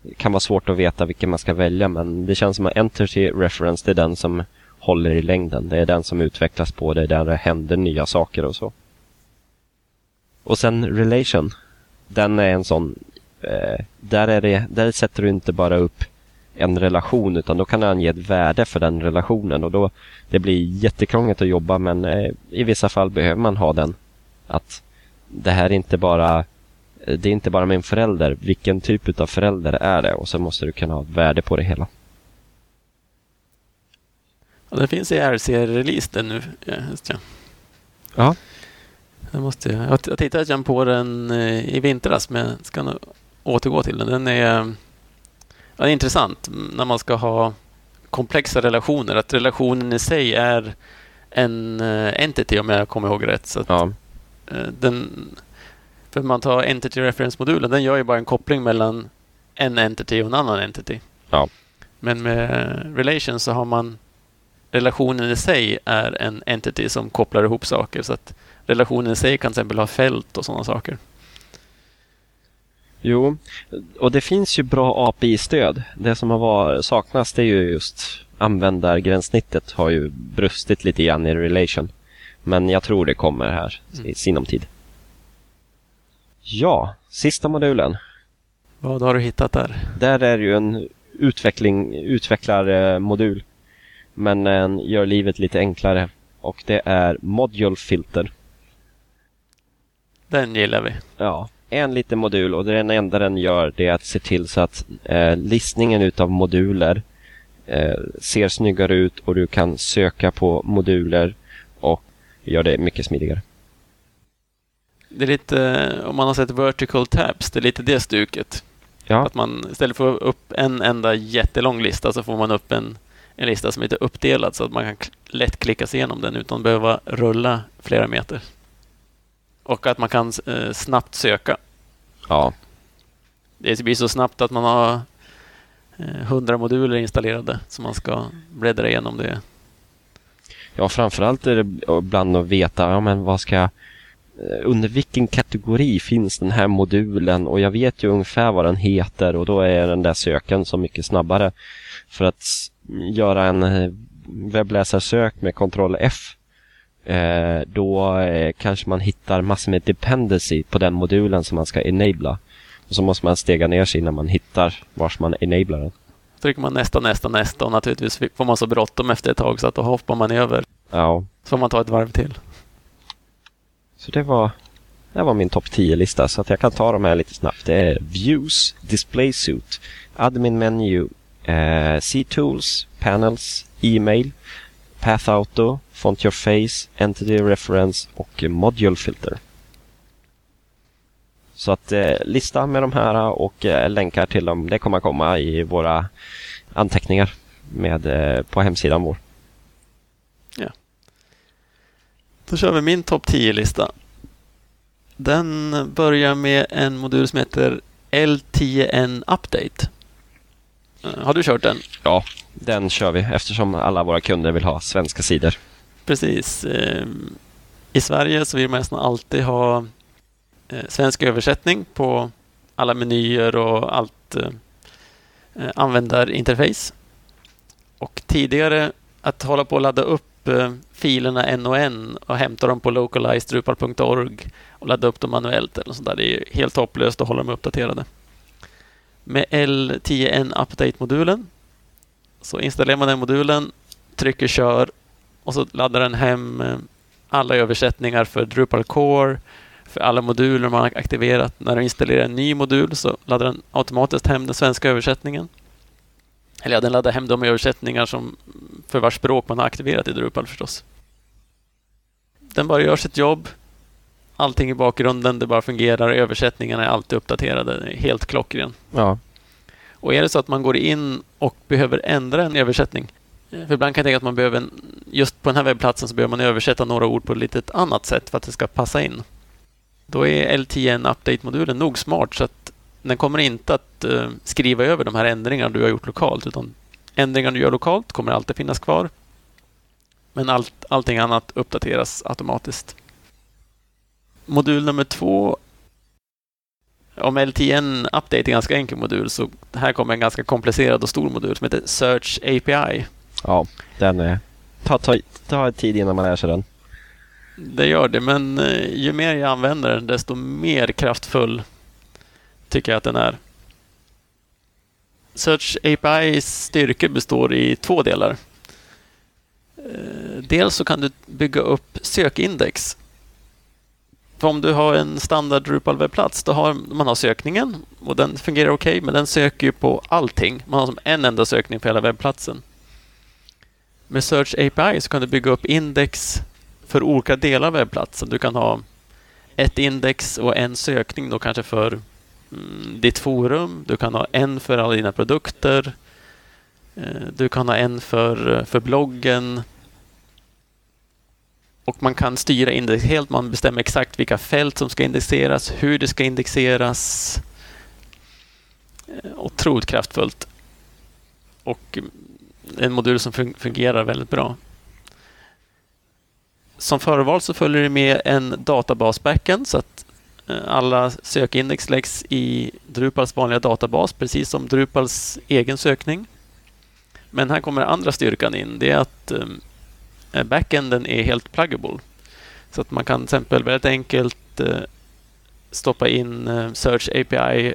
det kan vara svårt att veta vilken man ska välja men det känns som att Entity Reference det är den som håller i längden. Det är den som utvecklas på, det är där det händer nya saker och så. Och sen Relation. Den är en sån, eh, där, är det, där sätter du inte bara upp en relation utan då kan du ange ett värde för den relationen och då det blir jättekrångligt att jobba men eh, i vissa fall behöver man ha den. Att det här är inte bara eh, det är inte bara min förälder, vilken typ av förälder är det? Och så måste du kunna ha ett värde på det hela. Ja, det finns i RC-release nu. Ja, ja. Det måste jag. Jag tittade på den eh, i vintras, men ska nog återgå till den. Den är, ja, är intressant när man ska ha komplexa relationer. Att relationen i sig är en eh, entity, om jag kommer ihåg rätt. Så ja. Eh, den, för man tar Entity Reference-modulen, den gör ju bara en koppling mellan en entity och en annan entity. Ja. Men med Relations så har man relationen i sig är en entity som kopplar ihop saker. Så att relationen i sig kan till exempel ha fält och sådana saker. Jo, och det finns ju bra API-stöd. Det som har var, saknats det är ju just användargränssnittet har ju brustit lite grann i relation. Men jag tror det kommer här mm. i sinom tid. Ja, sista modulen. Vad har du hittat där? Där är ju en utveckling, utvecklarmodul. Men den gör livet lite enklare. Och det är Module Filter. Den gillar vi. Ja, en liten modul och den enda den gör det är att se till så att eh, listningen utav moduler eh, ser snyggare ut och du kan söka på moduler och gör det mycket smidigare. Det är lite, om man har sett vertical tabs, det är lite det stuket. Ja. Att man istället för att få upp en enda jättelång lista så får man upp en, en lista som är lite uppdelad så att man kan lätt klicka sig igenom den utan att behöva rulla flera meter. Och att man kan eh, snabbt söka. Ja. Det blir så snabbt att man har eh, hundra moduler installerade så man ska bläddra igenom det. Ja, framförallt är det ibland att veta ja, men vad ska jag Eh, under vilken kategori finns den här modulen och jag vet ju ungefär vad den heter och då är den där söken så mycket snabbare. För att göra en eh, webbläsarsök med Ctrl F eh, då kanske man hittar massor med dependency på den modulen som man ska enabla. Och så måste man stega ner sig innan man hittar vars man enablar den. Trycker man nästa, nästa, nästa och naturligtvis får man så bråttom efter ett tag så att då hoppar man över. Ja. Så får man ta ett varv till. Så det var, det var min topp 10-lista så att jag kan ta de här lite snabbt. Det är Views, Display Suit, Admin Menu, eh, C-Tools, Panels, E-mail, Path Auto, Font Your Face, Entity Reference och Module Filter. Så att eh, lista med de här och eh, länkar till dem, det kommer komma i våra anteckningar med, eh, på hemsidan vår. Ja. Då kör vi min topp 10-lista. Den börjar med en modul som heter L10N Update. Eh, har du kört den? Ja, den kör vi eftersom alla våra kunder vill ha svenska sidor. Precis. Ehm, I Sverige så vill man nästan alltid ha eh, svensk översättning på alla menyer och allt eh, användarinterface. Och tidigare att hålla på och ladda upp filerna en och en och hämta dem på localizedrupal.org och ladda upp dem manuellt eller sånt där. Det är helt hopplöst att hålla dem uppdaterade. Med L10N Update-modulen så installerar man den modulen, trycker kör och så laddar den hem eh, alla översättningar för Drupal Core, för alla moduler man har aktiverat. När du installerar en ny modul så laddar den automatiskt hem den svenska översättningen. Eller ja, den laddar hem de översättningar som för vars språk man har aktiverat i Drupal förstås. Den bara gör sitt jobb. Allting i bakgrunden, det bara fungerar. Översättningarna är alltid uppdaterade. Är helt klockren. Ja. Och är det så att man går in och behöver ändra en översättning. För ibland kan jag tänka att man behöver, just på den här webbplatsen så behöver man översätta några ord på ett lite annat sätt för att det ska passa in. Då är L10N Update-modulen nog smart så att den kommer inte att uh, skriva över de här ändringarna du har gjort lokalt utan ändringar du gör lokalt kommer alltid finnas kvar. Men allt, allting annat uppdateras automatiskt. Modul nummer två om LTN Update är en ganska enkel modul så här kommer en ganska komplicerad och stor modul som heter Search API. Ja, den är... Ta, ta, ta tid innan man lär sig den. Det gör det, men eh, ju mer jag använder den desto mer kraftfull tycker jag att den är. Search APIs styrkor består i två delar. Eh, dels så kan du bygga upp sökindex om du har en standard Drupal-webbplats, då har man har sökningen och den fungerar okej, okay, men den söker ju på allting. Man har som en enda sökning på hela webbplatsen. Med Search API så kan du bygga upp index för olika delar av webbplatsen. Du kan ha ett index och en sökning då kanske för mm, ditt forum. Du kan ha en för alla dina produkter. Eh, du kan ha en för, eh, för bloggen. Och man kan styra index helt. Man bestämmer exakt vilka fält som ska indexeras, hur det ska indexeras. Eh, otroligt kraftfullt. Och en modul som fungerar väldigt bra. Som förval så följer det med en databasbackend så att eh, alla sökindex läggs i Drupals vanliga databas, precis som Drupals egen sökning. Men här kommer andra styrkan in. Det är att ehm, Eh, backenden är helt pluggable. Så att man kan till exempel väldigt enkelt eh, stoppa in eh, Search API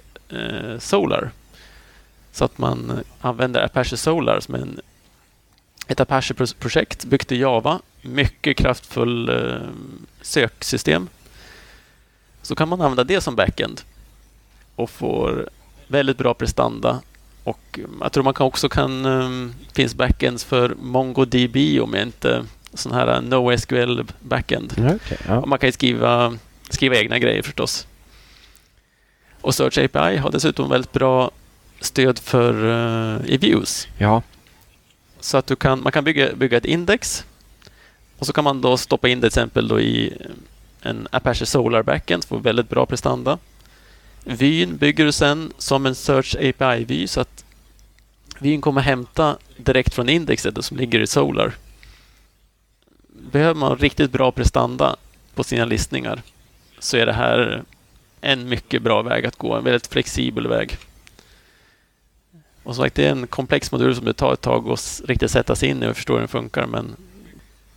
Solar. Så att man använder Apache Solar som en, ett Apache-projekt byggt i Java. Mycket kraftfull söksystem. Så kan man använda det som backend och får väldigt bra prestanda och jag tror man kan också kan... Um, finns backends för MongoDB om jag inte... Sån här NoSQL backend. Okay, ja. man kan skriva, skriva egna grejer förstås. Och Search API har dessutom väldigt bra stöd för uh, i views. Ja. Så att du kan, man kan bygga, bygga ett index och så kan man då stoppa in det till exempel då i en Apache Solar backend för väldigt bra prestanda. Vyn bygger du sen som en Search API-vy så att vyn kommer hämta direkt från indexet som ligger i Solar. Behöver man riktigt bra prestanda på sina listningar så är det här en mycket bra väg att gå. En väldigt flexibel väg. Och som sagt, det är en komplex modul som det tar ett tag att riktigt sätta sig in i och förstå hur den funkar. Men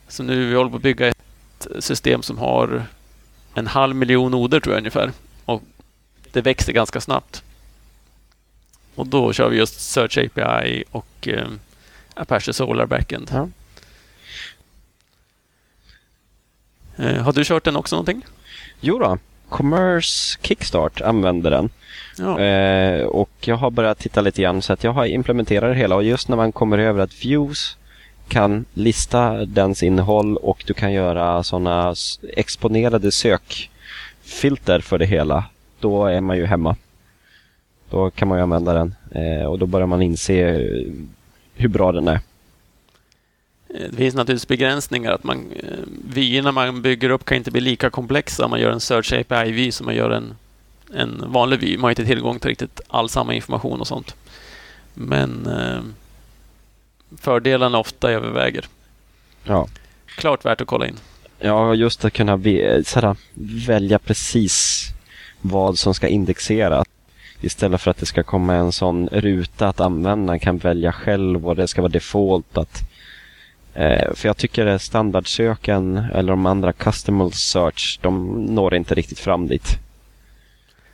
så nu vi håller på att bygga ett system som har en halv miljon noder tror jag ungefär. Det växer ganska snabbt. Och då kör vi just Search API och eh, Apache Solar Backend. Ja. Eh, har du kört den också någonting? Jo då. Commerce Kickstart använder den. Ja. Eh, och jag har börjat titta lite grann så att jag har implementerat det hela och just när man kommer över att views kan lista dens innehåll och du kan göra sådana exponerade sökfilter för det hela då är man ju hemma. Då kan man ju använda den eh, och då börjar man inse hur bra den är. Det finns naturligtvis begränsningar. att man, Vyerna man bygger upp kan inte bli lika komplexa om man gör en Search API-vy som man gör en, en vanlig vy. Man har inte tillgång till riktigt all samma information och sånt. Men eh, fördelarna ofta överväger. Ja. Klart värt att kolla in. Ja, just att kunna såhär, välja precis vad som ska indexera. Istället för att det ska komma en sån ruta att användaren kan välja själv och det ska vara default. att eh, För jag tycker standardsöken eller de andra customer search, de når inte riktigt fram dit.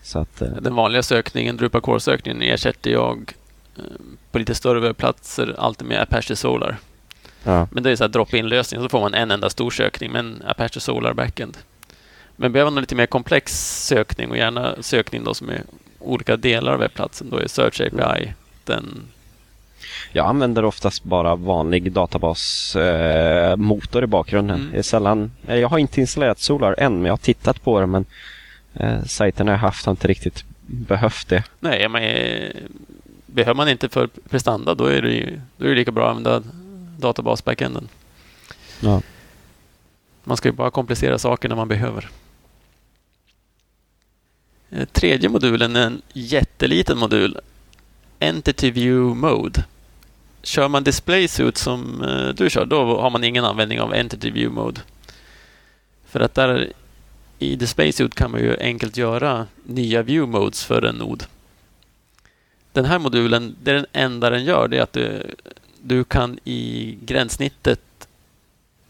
Så att, eh. Den vanliga sökningen, Drupal Core-sökningen, ersätter jag eh, på lite större webbplatser alltid med Apache Solar. Ja. Men det är så drop-in-lösning, så får man en enda stor sökning med en Apache Solar backend. Men behöver man lite mer komplex sökning och gärna sökning då som är olika delar av webbplatsen, då är Search API den jag använder oftast bara vanlig databasmotor eh, i bakgrunden. Mm. Sällan, jag har inte installerat Solar än, men jag har tittat på det. Men eh, sajterna jag haft har inte riktigt behövt det. Nej, men, eh, behöver man inte för prestanda, då är det, då är det lika bra att använda databas-backenden. Ja. Man ska ju bara komplicera saker när man behöver. Eh, tredje modulen är en jätteliten modul. Entity View Mode. Kör man Display Suit som eh, du kör, då har man ingen användning av Entity View Mode. För att där i Display Suit kan man ju enkelt göra nya View Modes för en nod. Den här modulen, det är den enda den gör, det är att du du kan i gränssnittet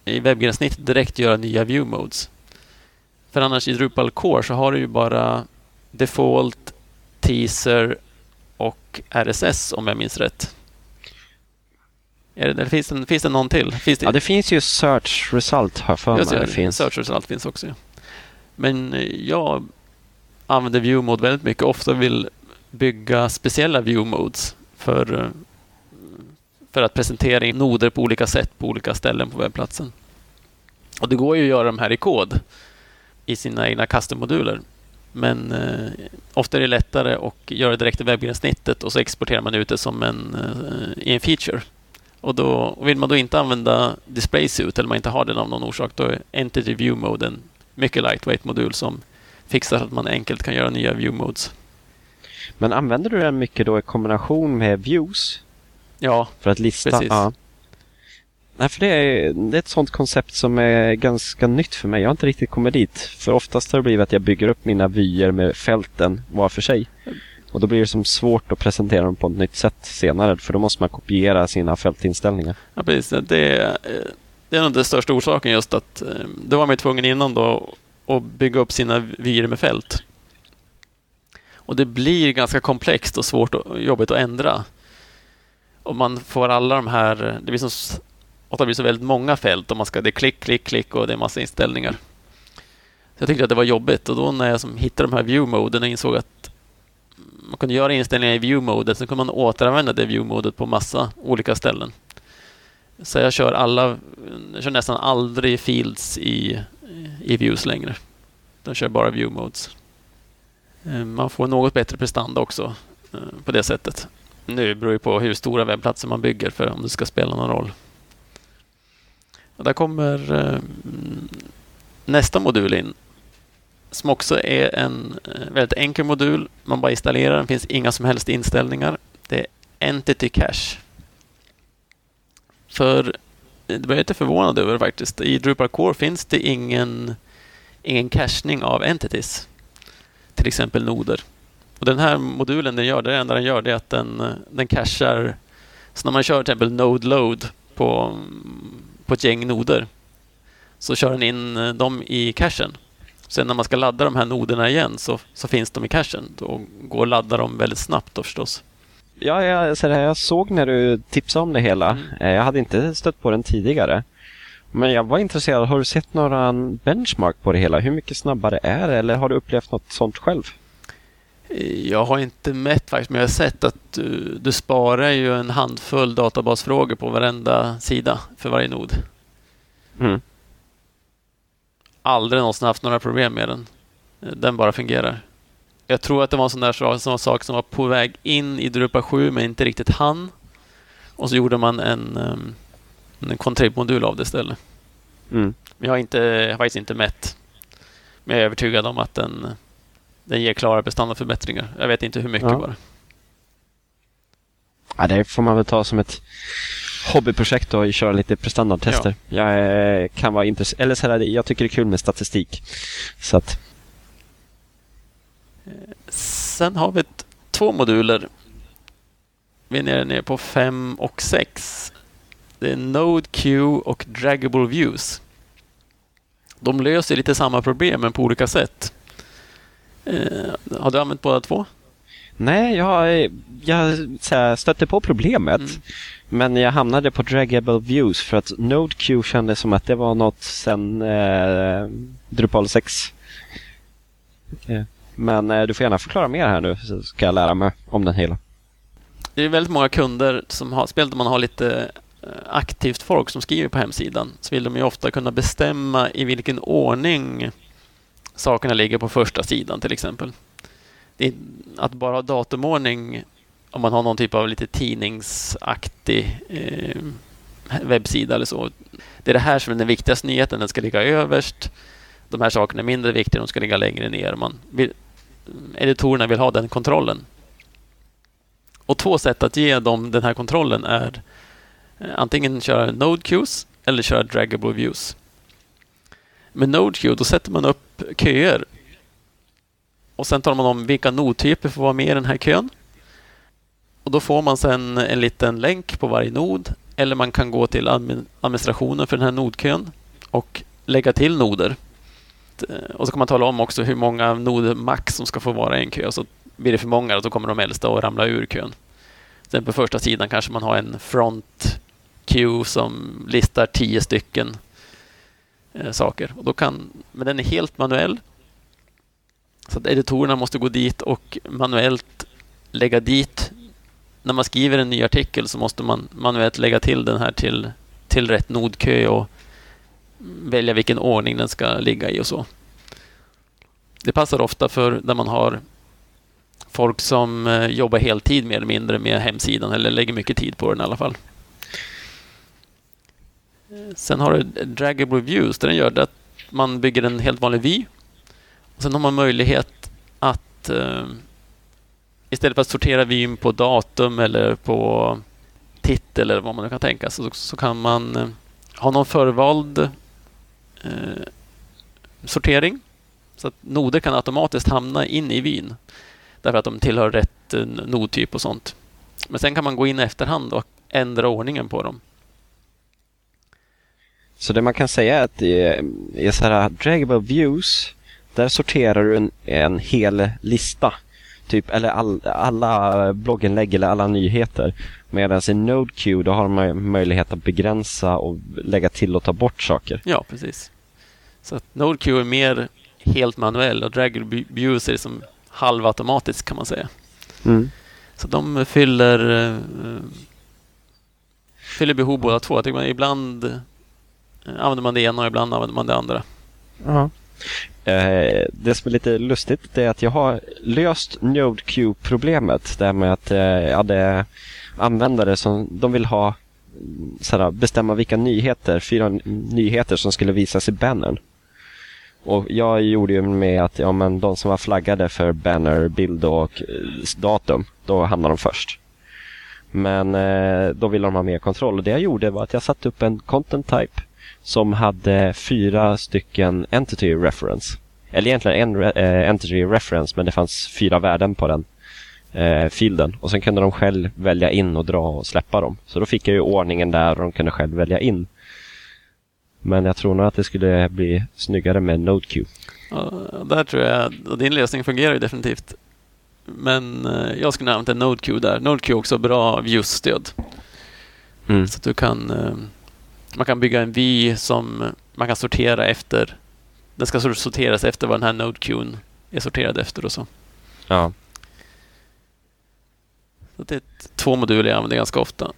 i webbgränssnittet direkt göra nya view modes. För annars i Drupal core så har du ju bara default, teaser och RSS om jag minns rätt. Är det, finns, det, finns det någon till? Finns det? Ja, det finns ju Search Result här för mig. Det finns. Search Result finns också. Ja. Men eh, jag använder view mode väldigt mycket. Ofta vill bygga speciella view modes för eh, för att presentera noder på olika sätt på olika ställen på webbplatsen. Och Det går ju att göra de här i kod i sina egna custom-moduler. Men eh, ofta är det lättare att göra direkt i webbgränssnittet och så exporterar man ut det som en, eh, i en feature. Och, då, och Vill man då inte använda display suit eller man inte har den av någon orsak, då är Entity View Mode en mycket lightweight modul som fixar att man enkelt kan göra nya view modes. Men använder du den mycket då i kombination med views? Ja, För att lista? Precis. Ja. Nej, för det är, det är ett sånt koncept som är ganska nytt för mig. Jag har inte riktigt kommit dit. För oftast har det blivit att jag bygger upp mina vyer med fälten var för sig. Och då blir det som svårt att presentera dem på ett nytt sätt senare. För då måste man kopiera sina fältinställningar. Ja, precis. Det, eh, det är nog den största orsaken just att eh, då var man tvungen innan då att bygga upp sina vyer med fält. Och det blir ganska komplext och svårt och jobbigt att ändra. Och man får alla de här... Det blir, som, det blir så väldigt många fält och man ska, det är klick, klick, klick och det är massa inställningar. Så jag tyckte att det var jobbigt och då när jag som hittade de här view-moden och insåg att man kunde göra inställningar i view-modet, så kunde man återanvända det view-modet på massa olika ställen. Så jag kör alla, jag kör nästan aldrig fields i, i views längre. Jag kör bara view-modes. Eh, man får något bättre prestanda också eh, på det sättet. Nu beror det på hur stora webbplatser man bygger för om det ska spela någon roll. Och där kommer eh, nästa modul in som också är en eh, väldigt enkel modul. Man bara installerar den, finns inga som helst inställningar. Det är Entity Cache. För eh, det blir jag lite förvånad över faktiskt. I Drupal Core finns det ingen, ingen cachning av entities. Till exempel noder. Och Den här modulen den gör, det enda den gör det är att den, eh, den cachar. Så när man kör till exempel Node Load på, mm, på ett gäng noder så kör den in eh, dem i cachen. Sen när man ska ladda de här noderna igen så, så finns de i cachen. Då går att ladda dem väldigt snabbt då förstås. Ja, jag, så jag såg när du tipsade om det hela. Mm. Eh, jag hade inte stött på den tidigare. Men jag var intresserad. Har du sett några benchmark på det hela? Hur mycket snabbare är det? Eller har du upplevt något sånt själv? Jag har inte mätt faktiskt, men jag har sett att du, du sparar ju en handfull databasfrågor på varenda sida för varje nod. Mm. Aldrig någonsin haft några problem med den. Den bara fungerar. Jag tror att det var en sån där sak som var, sak som var på väg in i Drupal 7 men inte riktigt hann. Och så gjorde man en, um, en contrib-modul av det istället. Mm. Men jag har, inte, jag har faktiskt inte mätt. Men jag är övertygad om att den, den ger klara prestandaförbättringar. Jag vet inte hur mycket Ja. bara. Ja, det får man väl ta som ett hobbyprojekt och köra lite prestandatester. Jag eh, kan vara intresserad, eller så här, jag tycker det är kul med statistik. Så att, Sen har vi två moduler. Vi är nere, nere på 5 och 6. Det är Node Q och Draggable Views. De löser lite samma problem men på olika sätt. Eh, har du använt båda två? nej, jag, jag här, stötte på problemet. Mm. Men jag hamnade på Draggable Views för att NodeQ kändes som att det var något sen eh, Drupal 6. Eh, Men eh, du får gärna förklara mer här nu så ska jag lära mig om den hela. Det är väldigt många kunder som har, speciellt om man har lite eh, aktivt folk som skriver på hemsidan, så vill de ju ofta kunna bestämma i vilken ordning sakerna ligger på första sidan till exempel. Det är, att bara ha datumordning om man har någon typ av lite tidningsaktig eh, webbsida eller så. Det är det här som är den viktigaste nyheten, den ska ligga överst. De här sakerna är mindre viktiga, de ska ligga längre ner. Man vill, editorerna vill ha den kontrollen. Och två sätt att ge dem den här kontrollen är eh, antingen köra Node Queues eller köra Draggable Views. Med NodeQ då sätter man upp köer och sen talar man om vilka nodtyper får vara med i den här kön. Och Då får man sen en liten länk på varje nod eller man kan gå till administrationen för den här nodkön och lägga till noder. Eh, och så kan man tala om också hur många noder max som ska få vara i en kö. Så blir det för många då kommer de äldsta att ramla ur kön. Sen på första sidan kanske man har en front queue som listar tio stycken eh, saker. Och då kan, men den är helt manuell. Så att editorerna måste gå dit och manuellt lägga dit. När man skriver en ny artikel så måste man manuellt lägga till den här till, till rätt nodkö och välja vilken ordning den ska ligga i och så. Det passar ofta för när man har folk som eh, jobbar heltid mer eller mindre med hemsidan eller lägger mycket tid på den i alla fall. Sen har du Draggable Views där den gör det att man bygger en helt vanlig vy. Och sen har man möjlighet att eh, istället för att sortera vyn på datum eller på titel eller vad man nu kan tänka sig så, så kan man eh, ha någon förvald eh, sortering så att noder kan automatiskt hamna in i vyn därför att de tillhör rätt eh, nodtyp och sånt. Men sen kan man gå in i efterhand och ändra ordningen på dem. Så det man kan säga är att i, i så här draggable views, där sorterar du en, en hel lista. Typ, eller all, alla blogginlägg eller alla nyheter. Medan i NodeQ då har man möjlighet att begränsa och lägga till och ta bort saker. Ja, precis. Så att NodeQ är mer helt manuell och Draggable Views är som halvautomatiskt kan man säga. Mm. Så de fyller, eh, fyller behov båda två. Jag tycker man ibland eh, använder man det ena och ibland använder man det andra. Ja. Eh, det som är lite lustigt det är att jag har löst NodeQ-problemet. Det här med att eh, jag hade användare som de vill ha såhär, bestämma vilka nyheter, fyra nyheter som skulle visas i bannern. Och jag gjorde ju med att ja, men de som var flaggade för banner, bild och eh, datum, då hamnade de först. Men eh, då ville de ha mer kontroll och det jag gjorde var att jag satte upp en content type som hade fyra stycken entity reference. Eller egentligen en re- eh, entity reference men det fanns fyra värden på den eh, fielden. Och sen kunde de själv välja in och dra och släppa dem. Så då fick jag ju ordningen där och de kunde själv välja in. Men jag tror nog att det skulle bli snyggare med NodeQ. Ja, där tror jag, och din lösning fungerar ju definitivt. Men eh, jag skulle använda NodeQ där. NodeQ är också bra views-stöd. Mm. Så att du kan, eh, man kan bygga en vy som man kan sortera efter. Den ska sorteras efter vad den här NodeQn är sorterad efter och så. Ja. Så det är två moduler jag använder ganska ofta.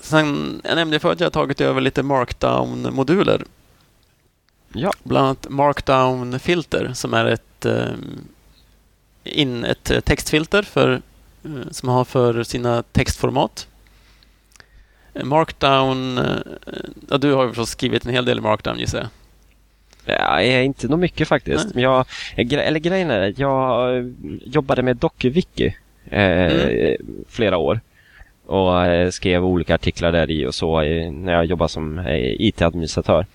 Sen, jag nämnde förut att jag har tagit över lite markdown-moduler. Ja. Bland annat Markdown-filter som är ett, eh, in, ett textfilter för, eh, som har för sina textformat. Markdown, eh, ja, du har ju förstås skrivit en hel del Markdown gissar jag. Ja, inte nog mycket faktiskt. Jag, eller grejen är, jag jobbade med DocuWiki eh, Mm. flera år och eh, skrev olika artiklar där i och så eh, när jag jobbade som IT-administratör.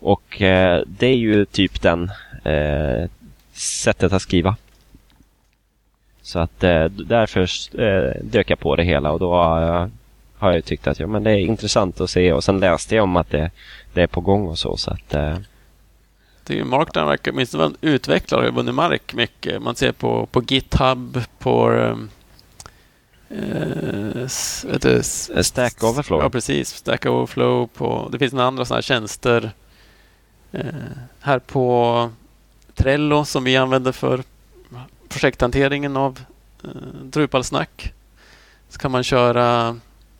Och det är ju typ den sättet att skriva. Så att därför dök jag på det hela och då har jag, har jag tyckt att ja, men det är intressant att se och sen läste jag om att det, det är på gång och så. så att, eh, Det är ju Markdown verkar, åtminstone vara en utvecklare, har vunnit mark mycket. Man ser på, på GitHub, på ehm, eh, du, s- Stack Overflow. Ja, precis. Stack Overflow. På, det finns några andra sådana här tjänster. Eh, här på Trello som vi använder för projekthanteringen av eh, Drupalsnack. Så kan man köra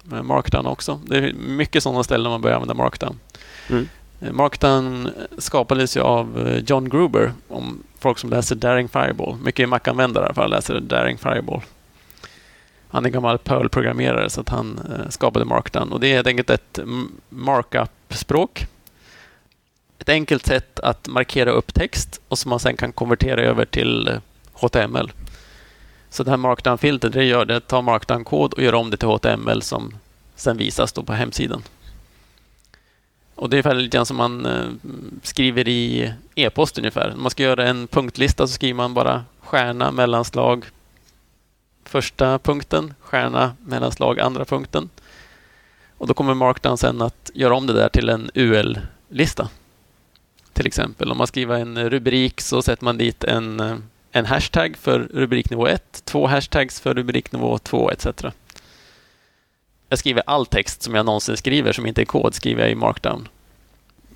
med Markdown också. Det är mycket sådana ställen man börjar använda Markdown. Mm. Eh, Markdown skapades ju av eh, John Gruber, om folk som läser Daring Fireball. Mycket Mac-användare i alla fall läser Daring Fireball. Han är gammal Perl-programmerare så att han eh, skapade Markdown. Och det är helt enkelt ett markup-språk. Ett enkelt sätt att markera upp text och som man sen kan konvertera över till HTML. Så det här Markdown-filtret det gör det tar Markdown-kod och gör om det till HTML som sen visas då på hemsidan. Och Det är ungefär lite grann som man eh, skriver i e-post ungefär. Om man ska göra en punktlista så skriver man bara stjärna, mellanslag, första punkten, stjärna, mellanslag, andra punkten. Och Då kommer Markdown sen att göra om det där till en UL-lista. Till exempel om man skriver en rubrik så sätter man dit en, eh, en hashtag för rubriknivå 1, två hashtags för rubriknivå 2 etc. Jag skriver all text som jag någonsin skriver som inte är kod skriver jag i Markdown.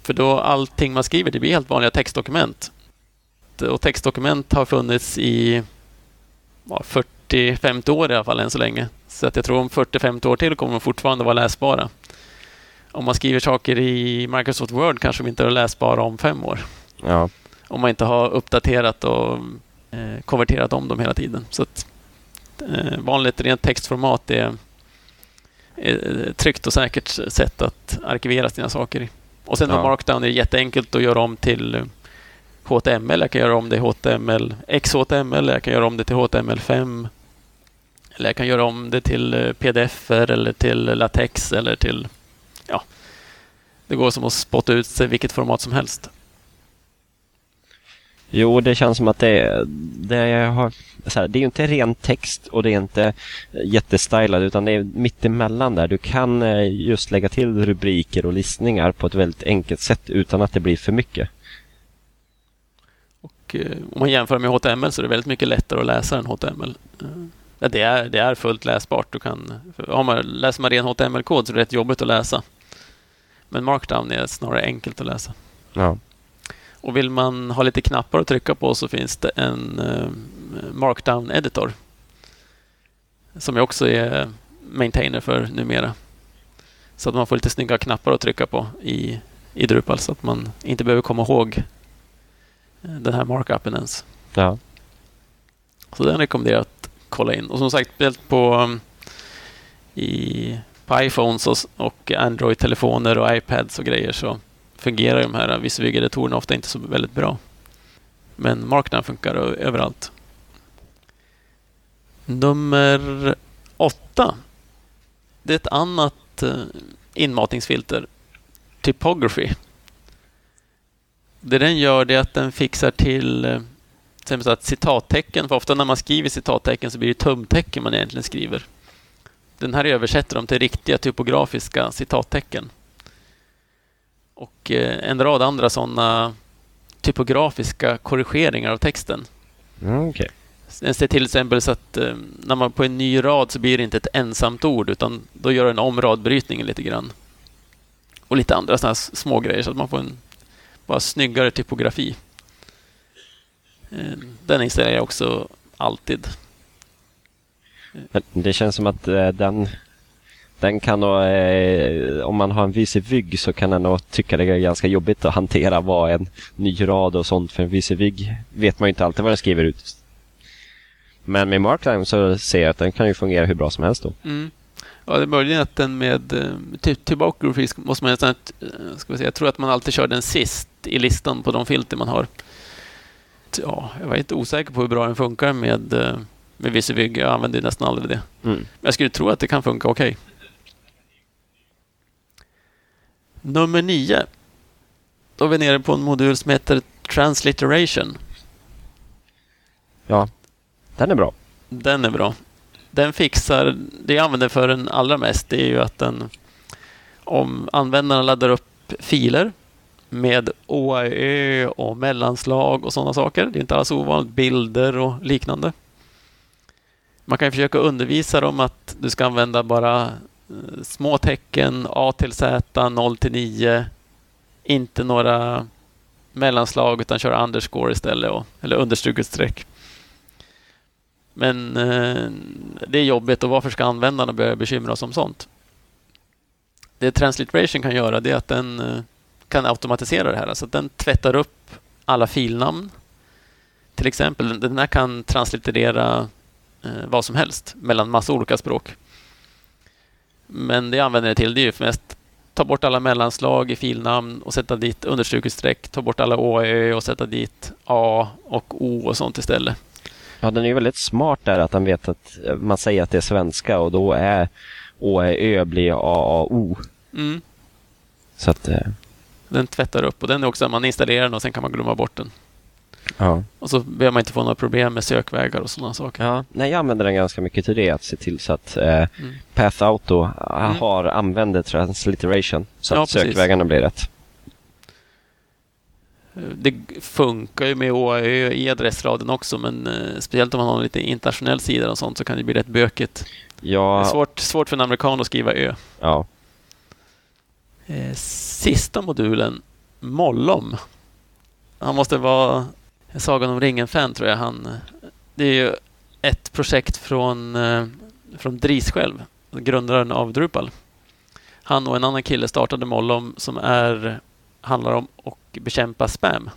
För då allting man skriver det blir helt vanliga textdokument. Och textdokument har funnits i ja, 40-50 år i alla fall än så länge. Så att jag tror om 40-50 år till kommer de fortfarande vara läsbara. Om man skriver saker i Microsoft Word kanske de inte är läsbara om fem år. Ja. Om man inte har uppdaterat och eh, konverterat om dem hela tiden. Så att, eh, vanligt rent textformat är ett tryggt och säkert sätt att arkivera sina saker. Och sen Ja. Markdown är jätteenkelt att göra om till eh, HTML. Jag kan göra om det i HTML, XHTML, jag kan göra om det till HTML5. Eller jag kan göra om det till eh, pdf eller till latex eller till... Ja, det går som att spotta ut sig vilket format som helst. Jo, det känns som att det, det, har, här, det är inte ren text och det är inte jättestylad utan det är mitt emellan där. Du kan eh, just lägga till rubriker och listningar på ett väldigt enkelt sätt utan att det blir för mycket. Och, eh, om man jämför med HTML så är det väldigt mycket lättare att läsa än HTML. Eh, ja, det, är, det är fullt läsbart. Du kan, har man, läser man ren HTML-kod så är det rätt jobbigt att läsa. Men Markdown är snarare enkelt att läsa. Ja. Och vill man ha lite knappar att trycka på så finns det en eh, Markdown-editor. Som jag också är maintainer för numera. Så att man får lite snygga knappar att trycka på i, i Drupal så att man inte behöver komma ihåg eh, den här markupen ens. ja. Så den rekommenderar jag att kolla in. Och som sagt, på, i, på iPhones och, och Android-telefoner och iPads och grejer så fungerar de här visualisatorerna ofta inte så väldigt bra. Men Markdown funkar överallt. Nummer åtta. Det är ett annat eh, inmatningsfilter. Typography. Det den gör är att den fixar till eh, till att citattecken, för ofta när man skriver citattecken så blir det tumtecken man egentligen skriver. Den här översätter dem till riktiga typografiska citattecken. Och eh, en rad andra sådana typografiska korrigeringar av texten. Mm. Den ser till exempel så att eh, när man på en ny rad så blir det inte ett ensamt ord utan då gör den om radbrytningen lite grann. Och lite andra sådana små grejer så att man får en bara snyggare typografi. Eh, Den installerar jag också alltid. Men det känns som att den, Den kan nog, eh, om man har en VC-vygg så kan den nog tycka det är ganska jobbigt att hantera vad en ny rad och sånt. För en VC-vygg vet man ju inte alltid vad den skriver ut. Men med Markline så ser jag att den kan ju fungera hur bra som helst då. Mm. Ja, det är möjligen att den med eh, typ typography måste man nästan, ska vi säga, jag tror att man alltid kör den sist i listan på de filter man har. Ja, jag var inte osäker på hur bra den funkar med, eh, med VisiVig. Jag använder nästan aldrig det. Mm. Men jag skulle tro att det kan funka okej. Nummer nio. Då är vi nere på en modul som heter Transliteration. Ja, den är bra. Den är bra. Den fixar, det jag använder för den allra mest, det är ju att den om användarna laddar upp filer med OAÖ och mellanslag och sådana saker. Det är inte alls ovanligt. Bilder och liknande. Man kan försöka undervisa dem att du ska använda bara Eh, små tecken, A till Z, 0 till 9. Inte några mellanslag utan köra underscore istället, och, eller understruket streck. Men eh, det är jobbigt och varför ska användarna börja bekymra sig om sånt? Det Transliteration kan göra det är att den eh, kan automatisera det här. Alltså att den tvättar upp alla filnamn. Till exempel, den här kan translitterera eh, vad som helst mellan massa olika språk. Men det jag använder det till det är ju för mest ta bort alla mellanslag i filnamn och sätta dit understruket streck, ta bort alla Å och sätta dit A och O och sånt istället. Ja, den är ju väldigt smart där att den vet att man säger att det är svenska och då är Å, Ö blir A, A, O. Mm. Så att, eh, Den tvättar upp och den är också man installerar den och sen kan man glömma bort den. Ja. Och så behöver man inte få några problem med sökvägar och sådana saker. ja. Nej, jag använder den ganska mycket till det, att se till så att eh, Mm. Path Auto eh, Mm. har använder transliteration så att Ja, precis. sökvägarna blir rätt. Det funkar ju med OAÖ i adressraden också, men eh, speciellt om man har en lite internationell sida och sånt så kan det bli rätt bökigt. Det är Ja, svårt, svårt för en amerikan att skriva Ö. ja. Eh, Sista modulen, Mollom. Han måste vara Sagan om ringen-fan tror jag. Han, det är ju ett projekt från, eh, från Dries själv, grundaren av Drupal. Han och en annan kille startade Mollom som är, handlar om att bekämpa spam.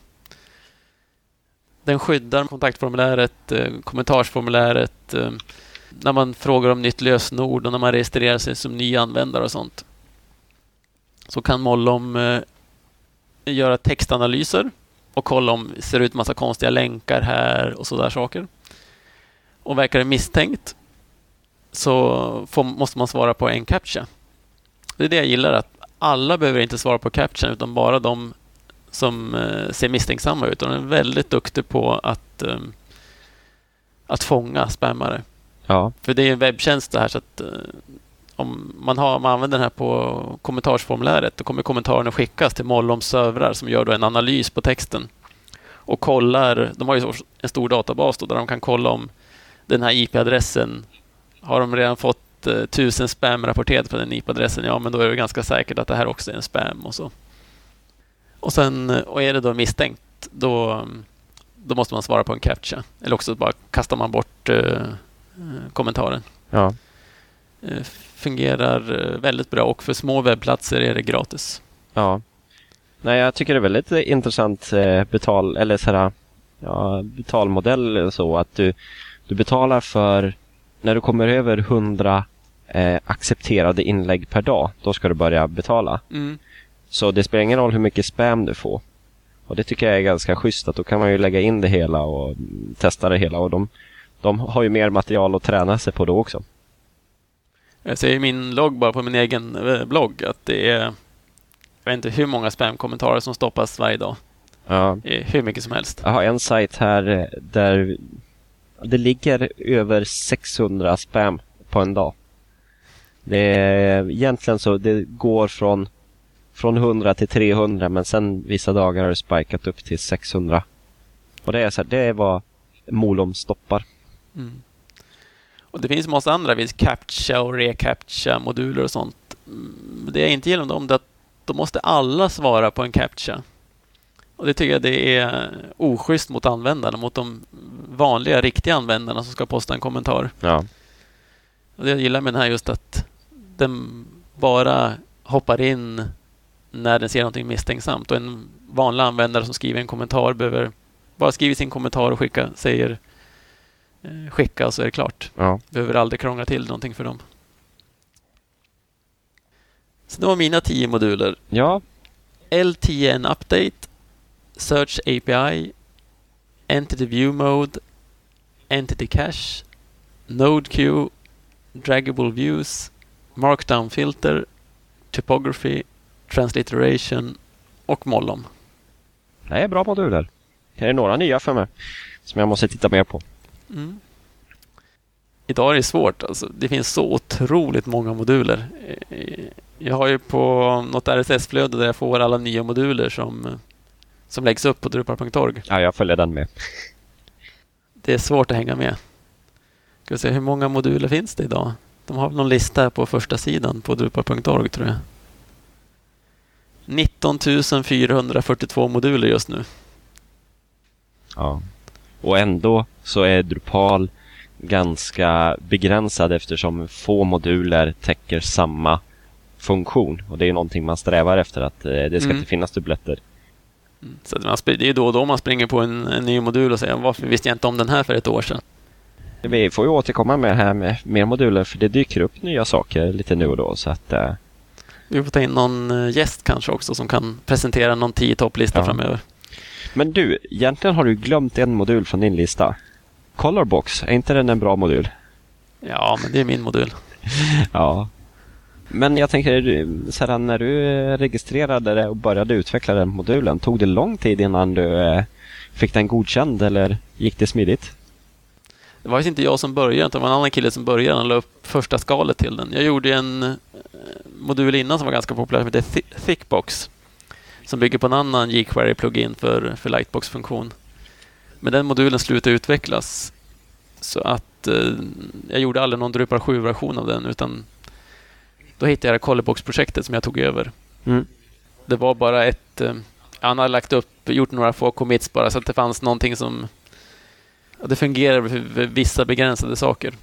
Den skyddar kontaktformuläret, eh, kommentarsformuläret, eh, när man frågar om nytt lösenord och när man registrerar sig som ny användare och sånt så kan Mollom göra textanalyser och kolla om det ser ut massa konstiga länkar här och sådär saker. Och verkar det misstänkt så får, måste man svara på en captcha. Det är det jag gillar, att alla behöver inte svara på captcha utan bara de som eh, ser misstänksamma ut. Och den är väldigt duktig på att, eh, att fånga spammare. ja. För det är en webbtjänst det här så att eh, om man, har, man använder den här på kommentarsformuläret då kommer kommentarerna skickas till Molloms servrar som gör då en analys på texten och kollar. De har ju en stor databas då, där de kan kolla om den här IP-adressen har de redan fått eh, tusen spam rapporterat på den IP-adressen, ja men då är det ganska säkert att det här också är en spam och så. Och sen, eh, och är det då misstänkt, då, då måste man svara på en captcha. Eller också bara kastar man bort eh, eh kommentaren. ja. Eh, fungerar eh, väldigt bra och för små webbplatser är det gratis. Ja. Nej, jag tycker det är väldigt intressant eh, betal, eller så här, ja, betalmodell så att du, du betalar för när du kommer över 100 eh, accepterade inlägg per dag, då ska du börja betala. Mm. Så det spelar ingen roll hur mycket spam du får. Och det tycker jag är ganska schysst att då kan man ju lägga in det hela och testa det hela och de, de har ju mer material att träna sig på då också. Jag ser i min logg bara på min egen eh, blogg att det är jag vet inte hur många spamkommentarer som stoppas varje dag. Ja. Hur mycket som helst. Jag har en sajt här eh, där det ligger över 600 spam på en dag. Det är egentligen så, det går från, från 100 till 300 men sen vissa dagar har det spikat upp till 600. Och det är så här, det är vad Molom stoppar. Mm. Och Det finns en massa andra, vis captcha och recaptcha moduler och sånt. Mm, Det jag inte gillar med dem är att då måste alla svara på en captcha. Och Det tycker jag det är oschysst mot användarna, mot de vanliga, riktiga användarna som ska posta en kommentar. Ja. Och det jag gillar med den här är just att den bara hoppar in när den ser någonting misstänksamt. Och en vanlig användare som skriver en kommentar behöver bara skriva sin kommentar och skicka, säger eh, skicka så är det klart. Ja. Behöver aldrig krångla till någonting för dem. Så det var mina tio moduler. Ja, LTN Update, Search API, Entity View Mode, Entity Cache, Node Queue, Draggable Views, Markdown Filter, Typography, Transliteration och Mollom. det är bra moduler. Är det några nya för mig som jag måste titta mer på? Mm. Idag är det svårt. Alltså, det finns så otroligt många moduler. Eh, Jag har ju på något RSS-flöde där jag får alla nya moduler som, som läggs upp på drupal.org. Ja, jag följer den med. Det är svårt att hänga med. Ska vi se, hur många moduler finns det idag? De har någon lista på första sidan på drupal.org tror jag. 19 442 moduler just nu. Ja. Och ändå så är Drupal ganska begränsad eftersom få moduler täcker samma funktion. Och det är någonting man strävar efter att eh, det ska Mm. inte finnas dubbletter. Mm. Så man, det är då och då man springer på en, en ny modul och säger varför visste jag inte om den här för ett år sedan? Vi får ju återkomma med det här med mer moduler för det dyker upp nya saker lite nu och då. Så att, eh, Vi får ta in någon eh, gäst kanske också som kan presentera någon 10 topplista Ja. framöver. Men du, egentligen har du glömt en modul från din lista. Colorbox, är inte den en bra modul? Ja, men det är min modul. [laughs] Ja. Men jag tänker, du- sedan när du eh, registrerade det och började utveckla den modulen, tog det lång tid innan du eh, fick den godkänd eller gick det smidigt? Det var ju inte jag som började, utan det var en annan kille som började. Han la upp första skalet till den. Jag gjorde en eh, modul innan som var ganska populär som heter Thi- Thickbox. Som bygger på en annan jQuery-plugin för, för Lightbox-funktion. Men den modulen slutade utvecklas. Så att eh, jag gjorde aldrig någon Drupal 7-version av den, utan då hittade jag Colorbox-projektet som jag tog över. Mm. Det var bara ett... Eh, han hade lagt upp, gjort några få commits bara, så att det fanns någonting som... Ja, det fungerar för för vissa begränsade saker.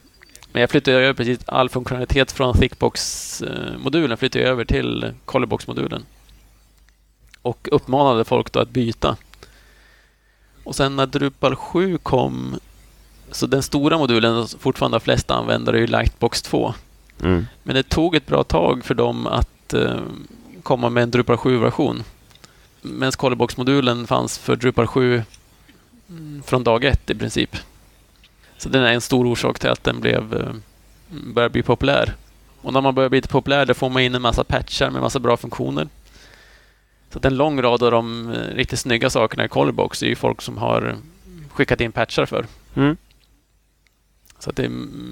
Men jag flyttade över precis all funktionalitet från Thickbox-modulen flyttade jag över till Colorbox-modulen. Och uppmanade folk då att byta. Och sen när Drupal 7 kom, så den stora modulen som fortfarande har flest användare är ju Lightbox 2. Mm. Men det tog ett bra tag för dem att eh, komma med en Drupal 7-version. Medan Colorbox-modulen fanns för Drupal 7 mm, från dag ett i princip. Så den är en stor orsak till att den blev, eh, börjar bli populär. Och när man börjar bli populär då får man in en massa patchar med massa bra funktioner. Så att en lång rad av de eh, riktigt snygga sakerna i Colorbox är ju folk som har skickat in patchar för. Mm. Så att det är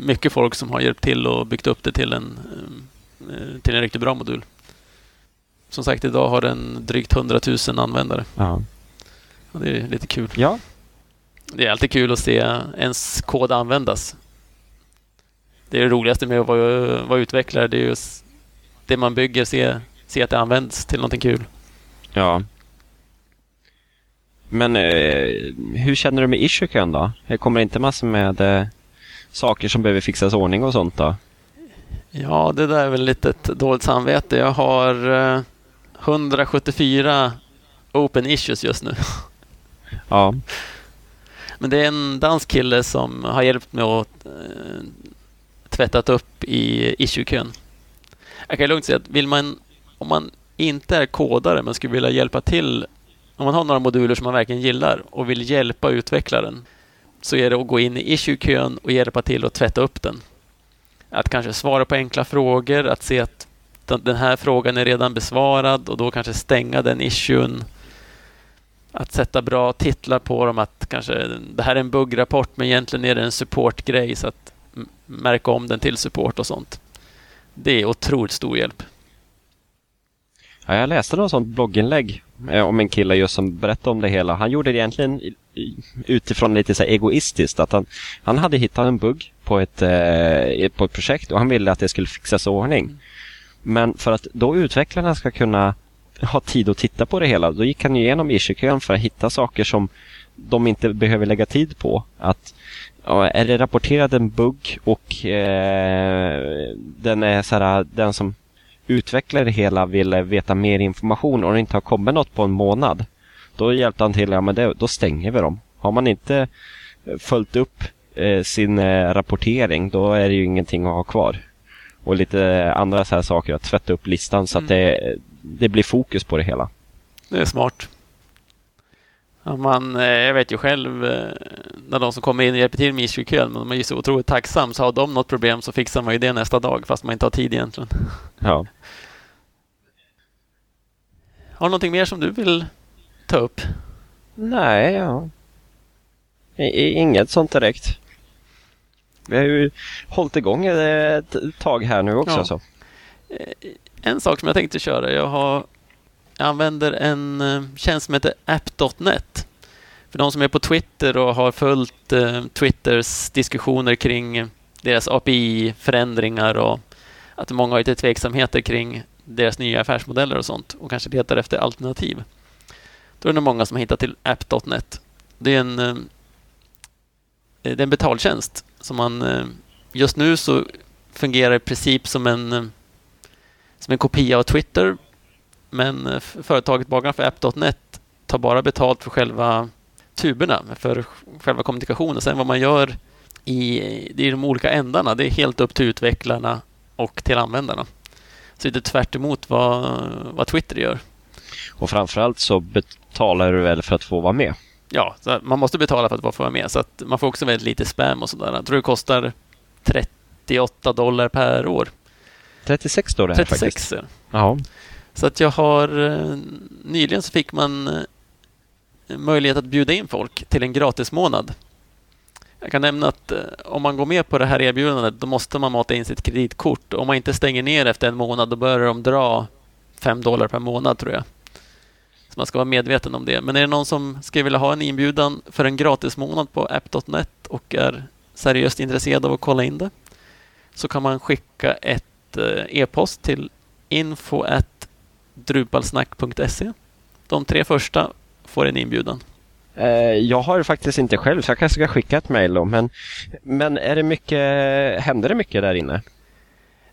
mycket folk som har hjälpt till och byggt upp det till en, eh, till en riktigt bra modul. Som sagt, idag har den drygt 100 000 användare. Ja. Och det är lite kul. ja, Det är alltid kul att se ens kod användas. Det är det roligaste med att vara, vara utvecklare. Det är just det man bygger, se, se att det används till någonting kul. Ja. Men eh, hur känner du med issue då? Det kommer inte massor med eh, saker som behöver fixas ordning och sånt då? Ja, det där är väl lite ett dåligt samvete. Jag har eh, 174 open issues just nu. Ja. Men det är en dansk kille som har hjälpt mig att eh, tvättat upp i issue-kön. Jag kan lugnt säga att vill man, om man inte är kodare men skulle vilja hjälpa till, om man har några moduler som man verkligen gillar och vill hjälpa utvecklaren, så är det att gå in i issue-kön och hjälpa till att tvätta upp den. Att kanske svara på enkla frågor, att se att den här frågan är redan besvarad och då kanske stänga den issuen att sätta bra titlar på dem, att kanske det här är en buggrapport men egentligen är det en supportgrej så att märka om den till support och sånt. Det är otroligt stor hjälp. Ja, jag läste något sånt blogginlägg eh, om en kille just som berättade om det hela. Han gjorde det egentligen utifrån lite så egoistiskt. Att han, han hade hittat en bugg på ett, eh, på ett projekt och han ville att det skulle fixas i ordning. Men för att då utvecklarna ska kunna ha tid att titta på det hela, då gick han igenom issue-kön för att hitta saker som de inte behöver lägga tid på. Att Ja, är det rapporterad en bugg och eh, den är så här, den som utvecklar det hela vill veta mer information och det inte har kommit något på en månad. Då hjälpte han till, ja men det, då stänger vi dem. Har man inte följt upp eh, sin eh, rapportering då är det ju ingenting att ha kvar. Och lite andra så här saker, att tvätta upp listan så mm. att det, det blir fokus på det hela. Det är smart. Man, eh, jag vet ju själv eh, när de som kommer in och hjälper till med iskykön, men de är ju så otroligt tacksamma. Så har de något problem så fixar man ju det nästa dag fast man inte har tid egentligen. Ja. Har du någonting mer som du vill ta upp? Nej, ja. Inget sånt direkt. Vi har ju hållit igång ett tag här nu också. Ja. Så. Eh, en sak som jag tänkte köra. Jag, har, jag använder en eh, tjänst som heter app.net. För de som är på Twitter och har följt eh, Twitters diskussioner kring deras API-förändringar och att många har lite tveksamheter kring deras nya affärsmodeller och sånt och kanske letar efter alternativ. Då är det många som har hittat till app.net. Det är en, eh, det är en betaltjänst som man eh, just nu så fungerar i princip som en, eh, som en kopia av Twitter. Men företaget bakom för app.net tar bara betalt för själva tuberna, för själva kommunikationen. Sen vad man gör i, i de olika ändarna, det är helt upp till utvecklarna och till användarna. Så det är tvärt vad, vad Twitter gör. Och framförallt så betalar du väl för att få vara med? Ja, man måste betala för att få vara med. Så att man får också väldigt lite spam och sådär. Jag tror det kostar 38 dollar per år. 36 dollar 36 faktiskt. Ja. Så att jag har... Eh, nyligen så fick man eh, möjlighet att bjuda in folk till en gratismånad. Jag kan nämna att eh, om man går med på det här erbjudandet då måste man mata in sitt kreditkort. Om man inte stänger ner efter en månad då börjar de dra 5 dollar per månad tror jag. Så man ska vara medveten om det. Men är det någon som skulle vilja ha en inbjudan för en gratis månad på app.net och är seriöst intresserad av att kolla in det så kan man skicka ett eh, e-post till info.drupalsnack.se. De tre första får en inbjudan. Eh, jag har faktiskt inte själv, så jag kanske ska skicka ett mejl då. Men, men är det mycket, händer det mycket där inne?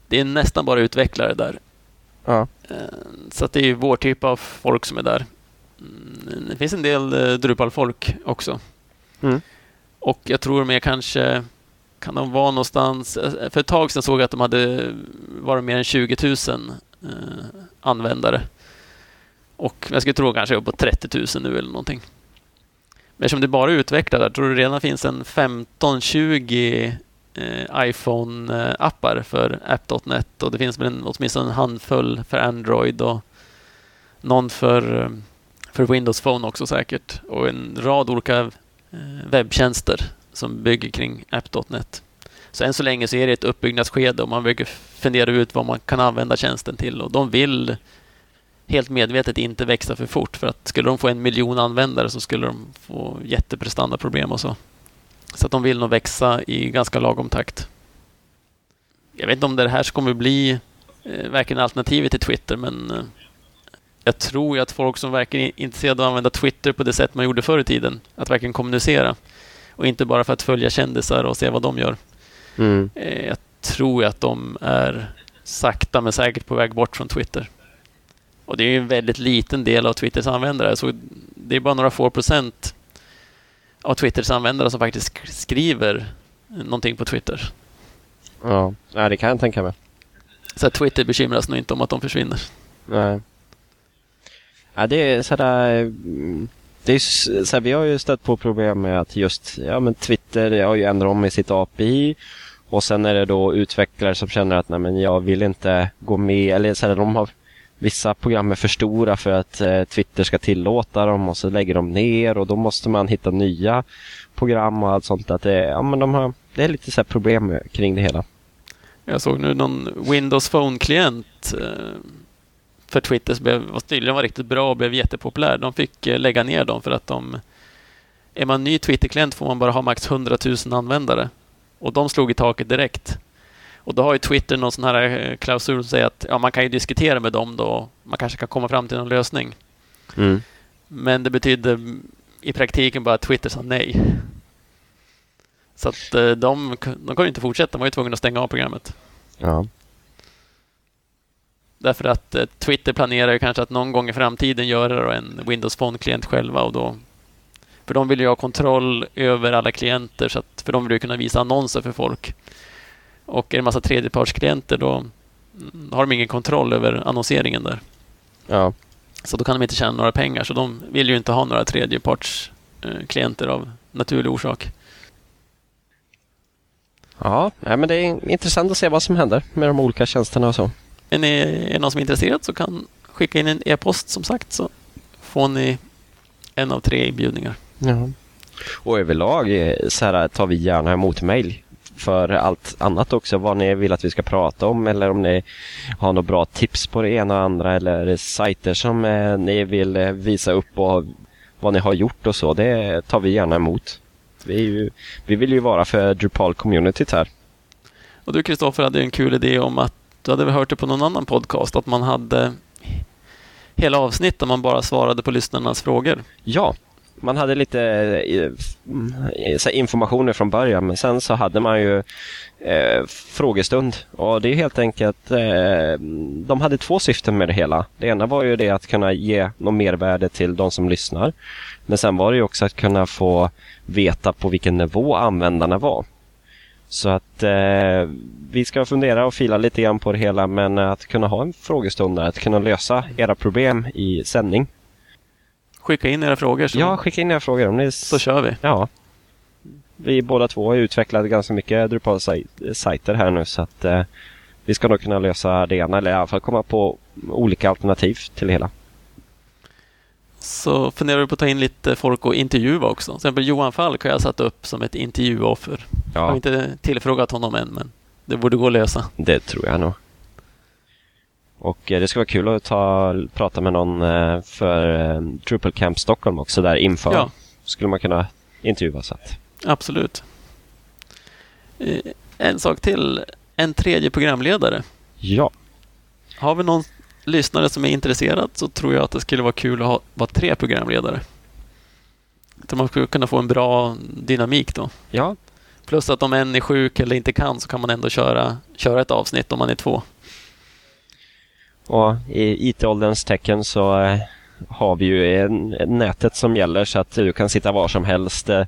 Det är nästan bara utvecklare där. Ja. Eh, så det är vår typ av folk som är där. Mm, det finns en del eh, Drupal-folk också. Mm. Och jag tror mer kanske kan de vara någonstans... För ett tag sedan såg jag att de hade varit mer än 20 000 eh, användare. Och jag skulle tro kanske upp på 30 000 nu eller någonting. Men eftersom det bara är utvecklare, tror du det redan finns en 15-20 eh, iPhone-appar för app.net och det finns väl en, åtminstone en handfull för Android och någon för, eh, för Windows Phone också säkert. Och en rad olika eh, webbtjänster som bygger kring app.net. Så än så länge så är det ett uppbyggnadsskede och man försöker fundera ut vad man kan använda tjänsten till. Och de vill helt medvetet inte växa för fort för att skulle de få en miljon användare så skulle de få jätteprestandaproblem och så. Så att de vill nog växa i ganska lagom takt. Jag vet inte om det här kommer bli eh, verkligen alternativet till Twitter, men eh, jag tror ju att folk som verkligen är intresserade av att använda Twitter på det sätt man gjorde förr i tiden, att verkligen kommunicera och inte bara för att följa kändisar och se vad de gör. Mm. Eh, jag tror ju att de är sakta men säkert på väg bort från Twitter. Och det är en väldigt liten del av Twitters användare, så det är bara några få procent av Twitters användare som faktiskt skriver någonting på Twitter. Ja, det kan jag tänka mig. Så Twitter bekymras nog inte om att de försvinner. Nej. Ja, det är sådär... Det är så vi har ju stött på problem med att just ja, men Twitter har ju ändrat om i sitt API och sen är det då utvecklare som känner att nej, men jag vill inte gå med. Eller så här, de har vissa program är för stora för att eh, Twitter ska tillåta dem och så lägger de ner och då måste man hitta nya program och allt sånt. Att det, ja, men de har, det är lite så problem kring det hela. Jag såg nu någon Windows Phone-klient eh, för Twitter som blev, tydligen var riktigt bra och blev jättepopulär. De fick eh, lägga ner dem för att de... Är man ny Twitter-klient får man bara ha max 100 000 användare. Och de slog i taket direkt. Och då har ju Twitter någon sån här eh, klausul som säger att ja, man kan ju diskutera med dem då. Man kanske kan komma fram till någon lösning. Mm. Men det betyder i praktiken bara att Twitter sa nej. Så att eh, de, de ju inte fortsätta. De var ju tvungna att stänga av programmet. Ja. Därför att eh, Twitter planerar ju kanske att någon gång i framtiden göra en Windows Phone-klient själva och då för de vill ju ha kontroll över alla klienter, så att, för de vill ju kunna visa annonser för folk. Och är en massa tredjepartsklienter då har de ingen kontroll över annonseringen där. Ja. Så då kan de inte tjäna några pengar, så de vill ju inte ha några tredjepartsklienter av naturlig orsak. Ja, men det är intressant att se vad som händer med de olika tjänsterna och så. Är ni är det någon som är intresserad så kan skicka in en e-post som sagt så får ni en av tre inbjudningar. Ja. Och överlag eh, så här, tar vi gärna emot mejl för allt annat också. Vad ni vill att vi ska prata om eller om ni har några bra tips på det ena och andra eller sajter som eh, ni vill eh, visa upp och vad ni har gjort och så. Det tar vi gärna emot. Vi, ju, vi vill ju vara för Drupal-communityt här. Och du Kristoffer hade en kul idé om att du hade hört det på någon annan podcast att man hade hela avsnitt där man bara svarade på lyssnarnas frågor. Ja, man hade lite eh, eh informationer från början men sen så hade man ju eh, frågestund och det är helt enkelt eh, de hade två syften med det hela. Det ena var ju det att kunna ge något mervärde till de som lyssnar. Men sen var det ju också att kunna få veta på vilken nivå användarna var. Så att eh, vi ska fundera och fila lite grann på det hela men att kunna ha en frågestund där, att kunna lösa era problem i sändning. Skicka in era frågor. Så, Ja, skicka in era frågor. Om ni... så kör vi. Ja. Vi båda två har utvecklat ganska mycket Drupal-sajter här nu så att eh, vi ska nog kunna lösa det ena eller i alla fall komma på olika alternativ till det hela. Så funderar vi på att ta in lite folk och intervjua också. Till exempel Johan Falk har jag satt upp som ett intervjuoffer. Jag har Ja, inte tillfrågat honom än, men det borde gå att lösa. det tror jag nog. Och eh, det ska vara kul att ta, prata med någon eh, för eh, Drupal Camp Stockholm också där inför. Ja. Skulle man kunna intervjua så att. Absolut. Eh, En sak till. En tredje programledare. Ja, Har vi någon lyssnare som är intresserad så tror jag att det skulle vara kul att ha vara tre programledare. Så man skulle kunna få en bra dynamik då. ja, Plus att om en är sjuk eller inte kan så kan man ändå köra, köra ett avsnitt om man är två. Och i IT-ålderns tecken så eh, har vi ju nätet som gäller så att du kan sitta var som helst eh,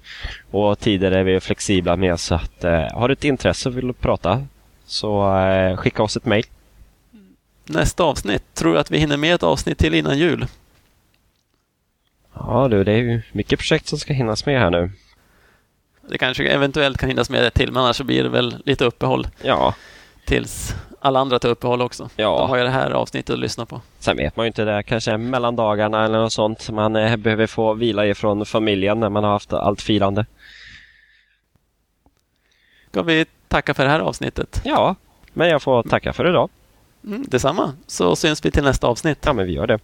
och tider är vi flexibla med så att eh, har du ett intresse och vill prata så skicka oss ett mejl. Nästa avsnitt, tror jag att vi hinner med ett avsnitt till innan jul. Ja du, det är ju mycket projekt som ska hinnas med här nu. Det kanske eventuellt kan hinnas med ett till, men annars så blir det väl lite uppehåll Ja, tills alla andra tar uppehåll också. Ja. De har ju det här avsnittet att lyssna på. sen vet man ju inte det kanske mellandagarna eller något sånt. Man eh, behöver få vila ifrån familjen när man har haft allt firande. Ska vi tacka för det här avsnittet? Ja, men jag får tacka för idag. Mm, detsamma, så syns vi till nästa avsnitt. Ja, men vi gör det.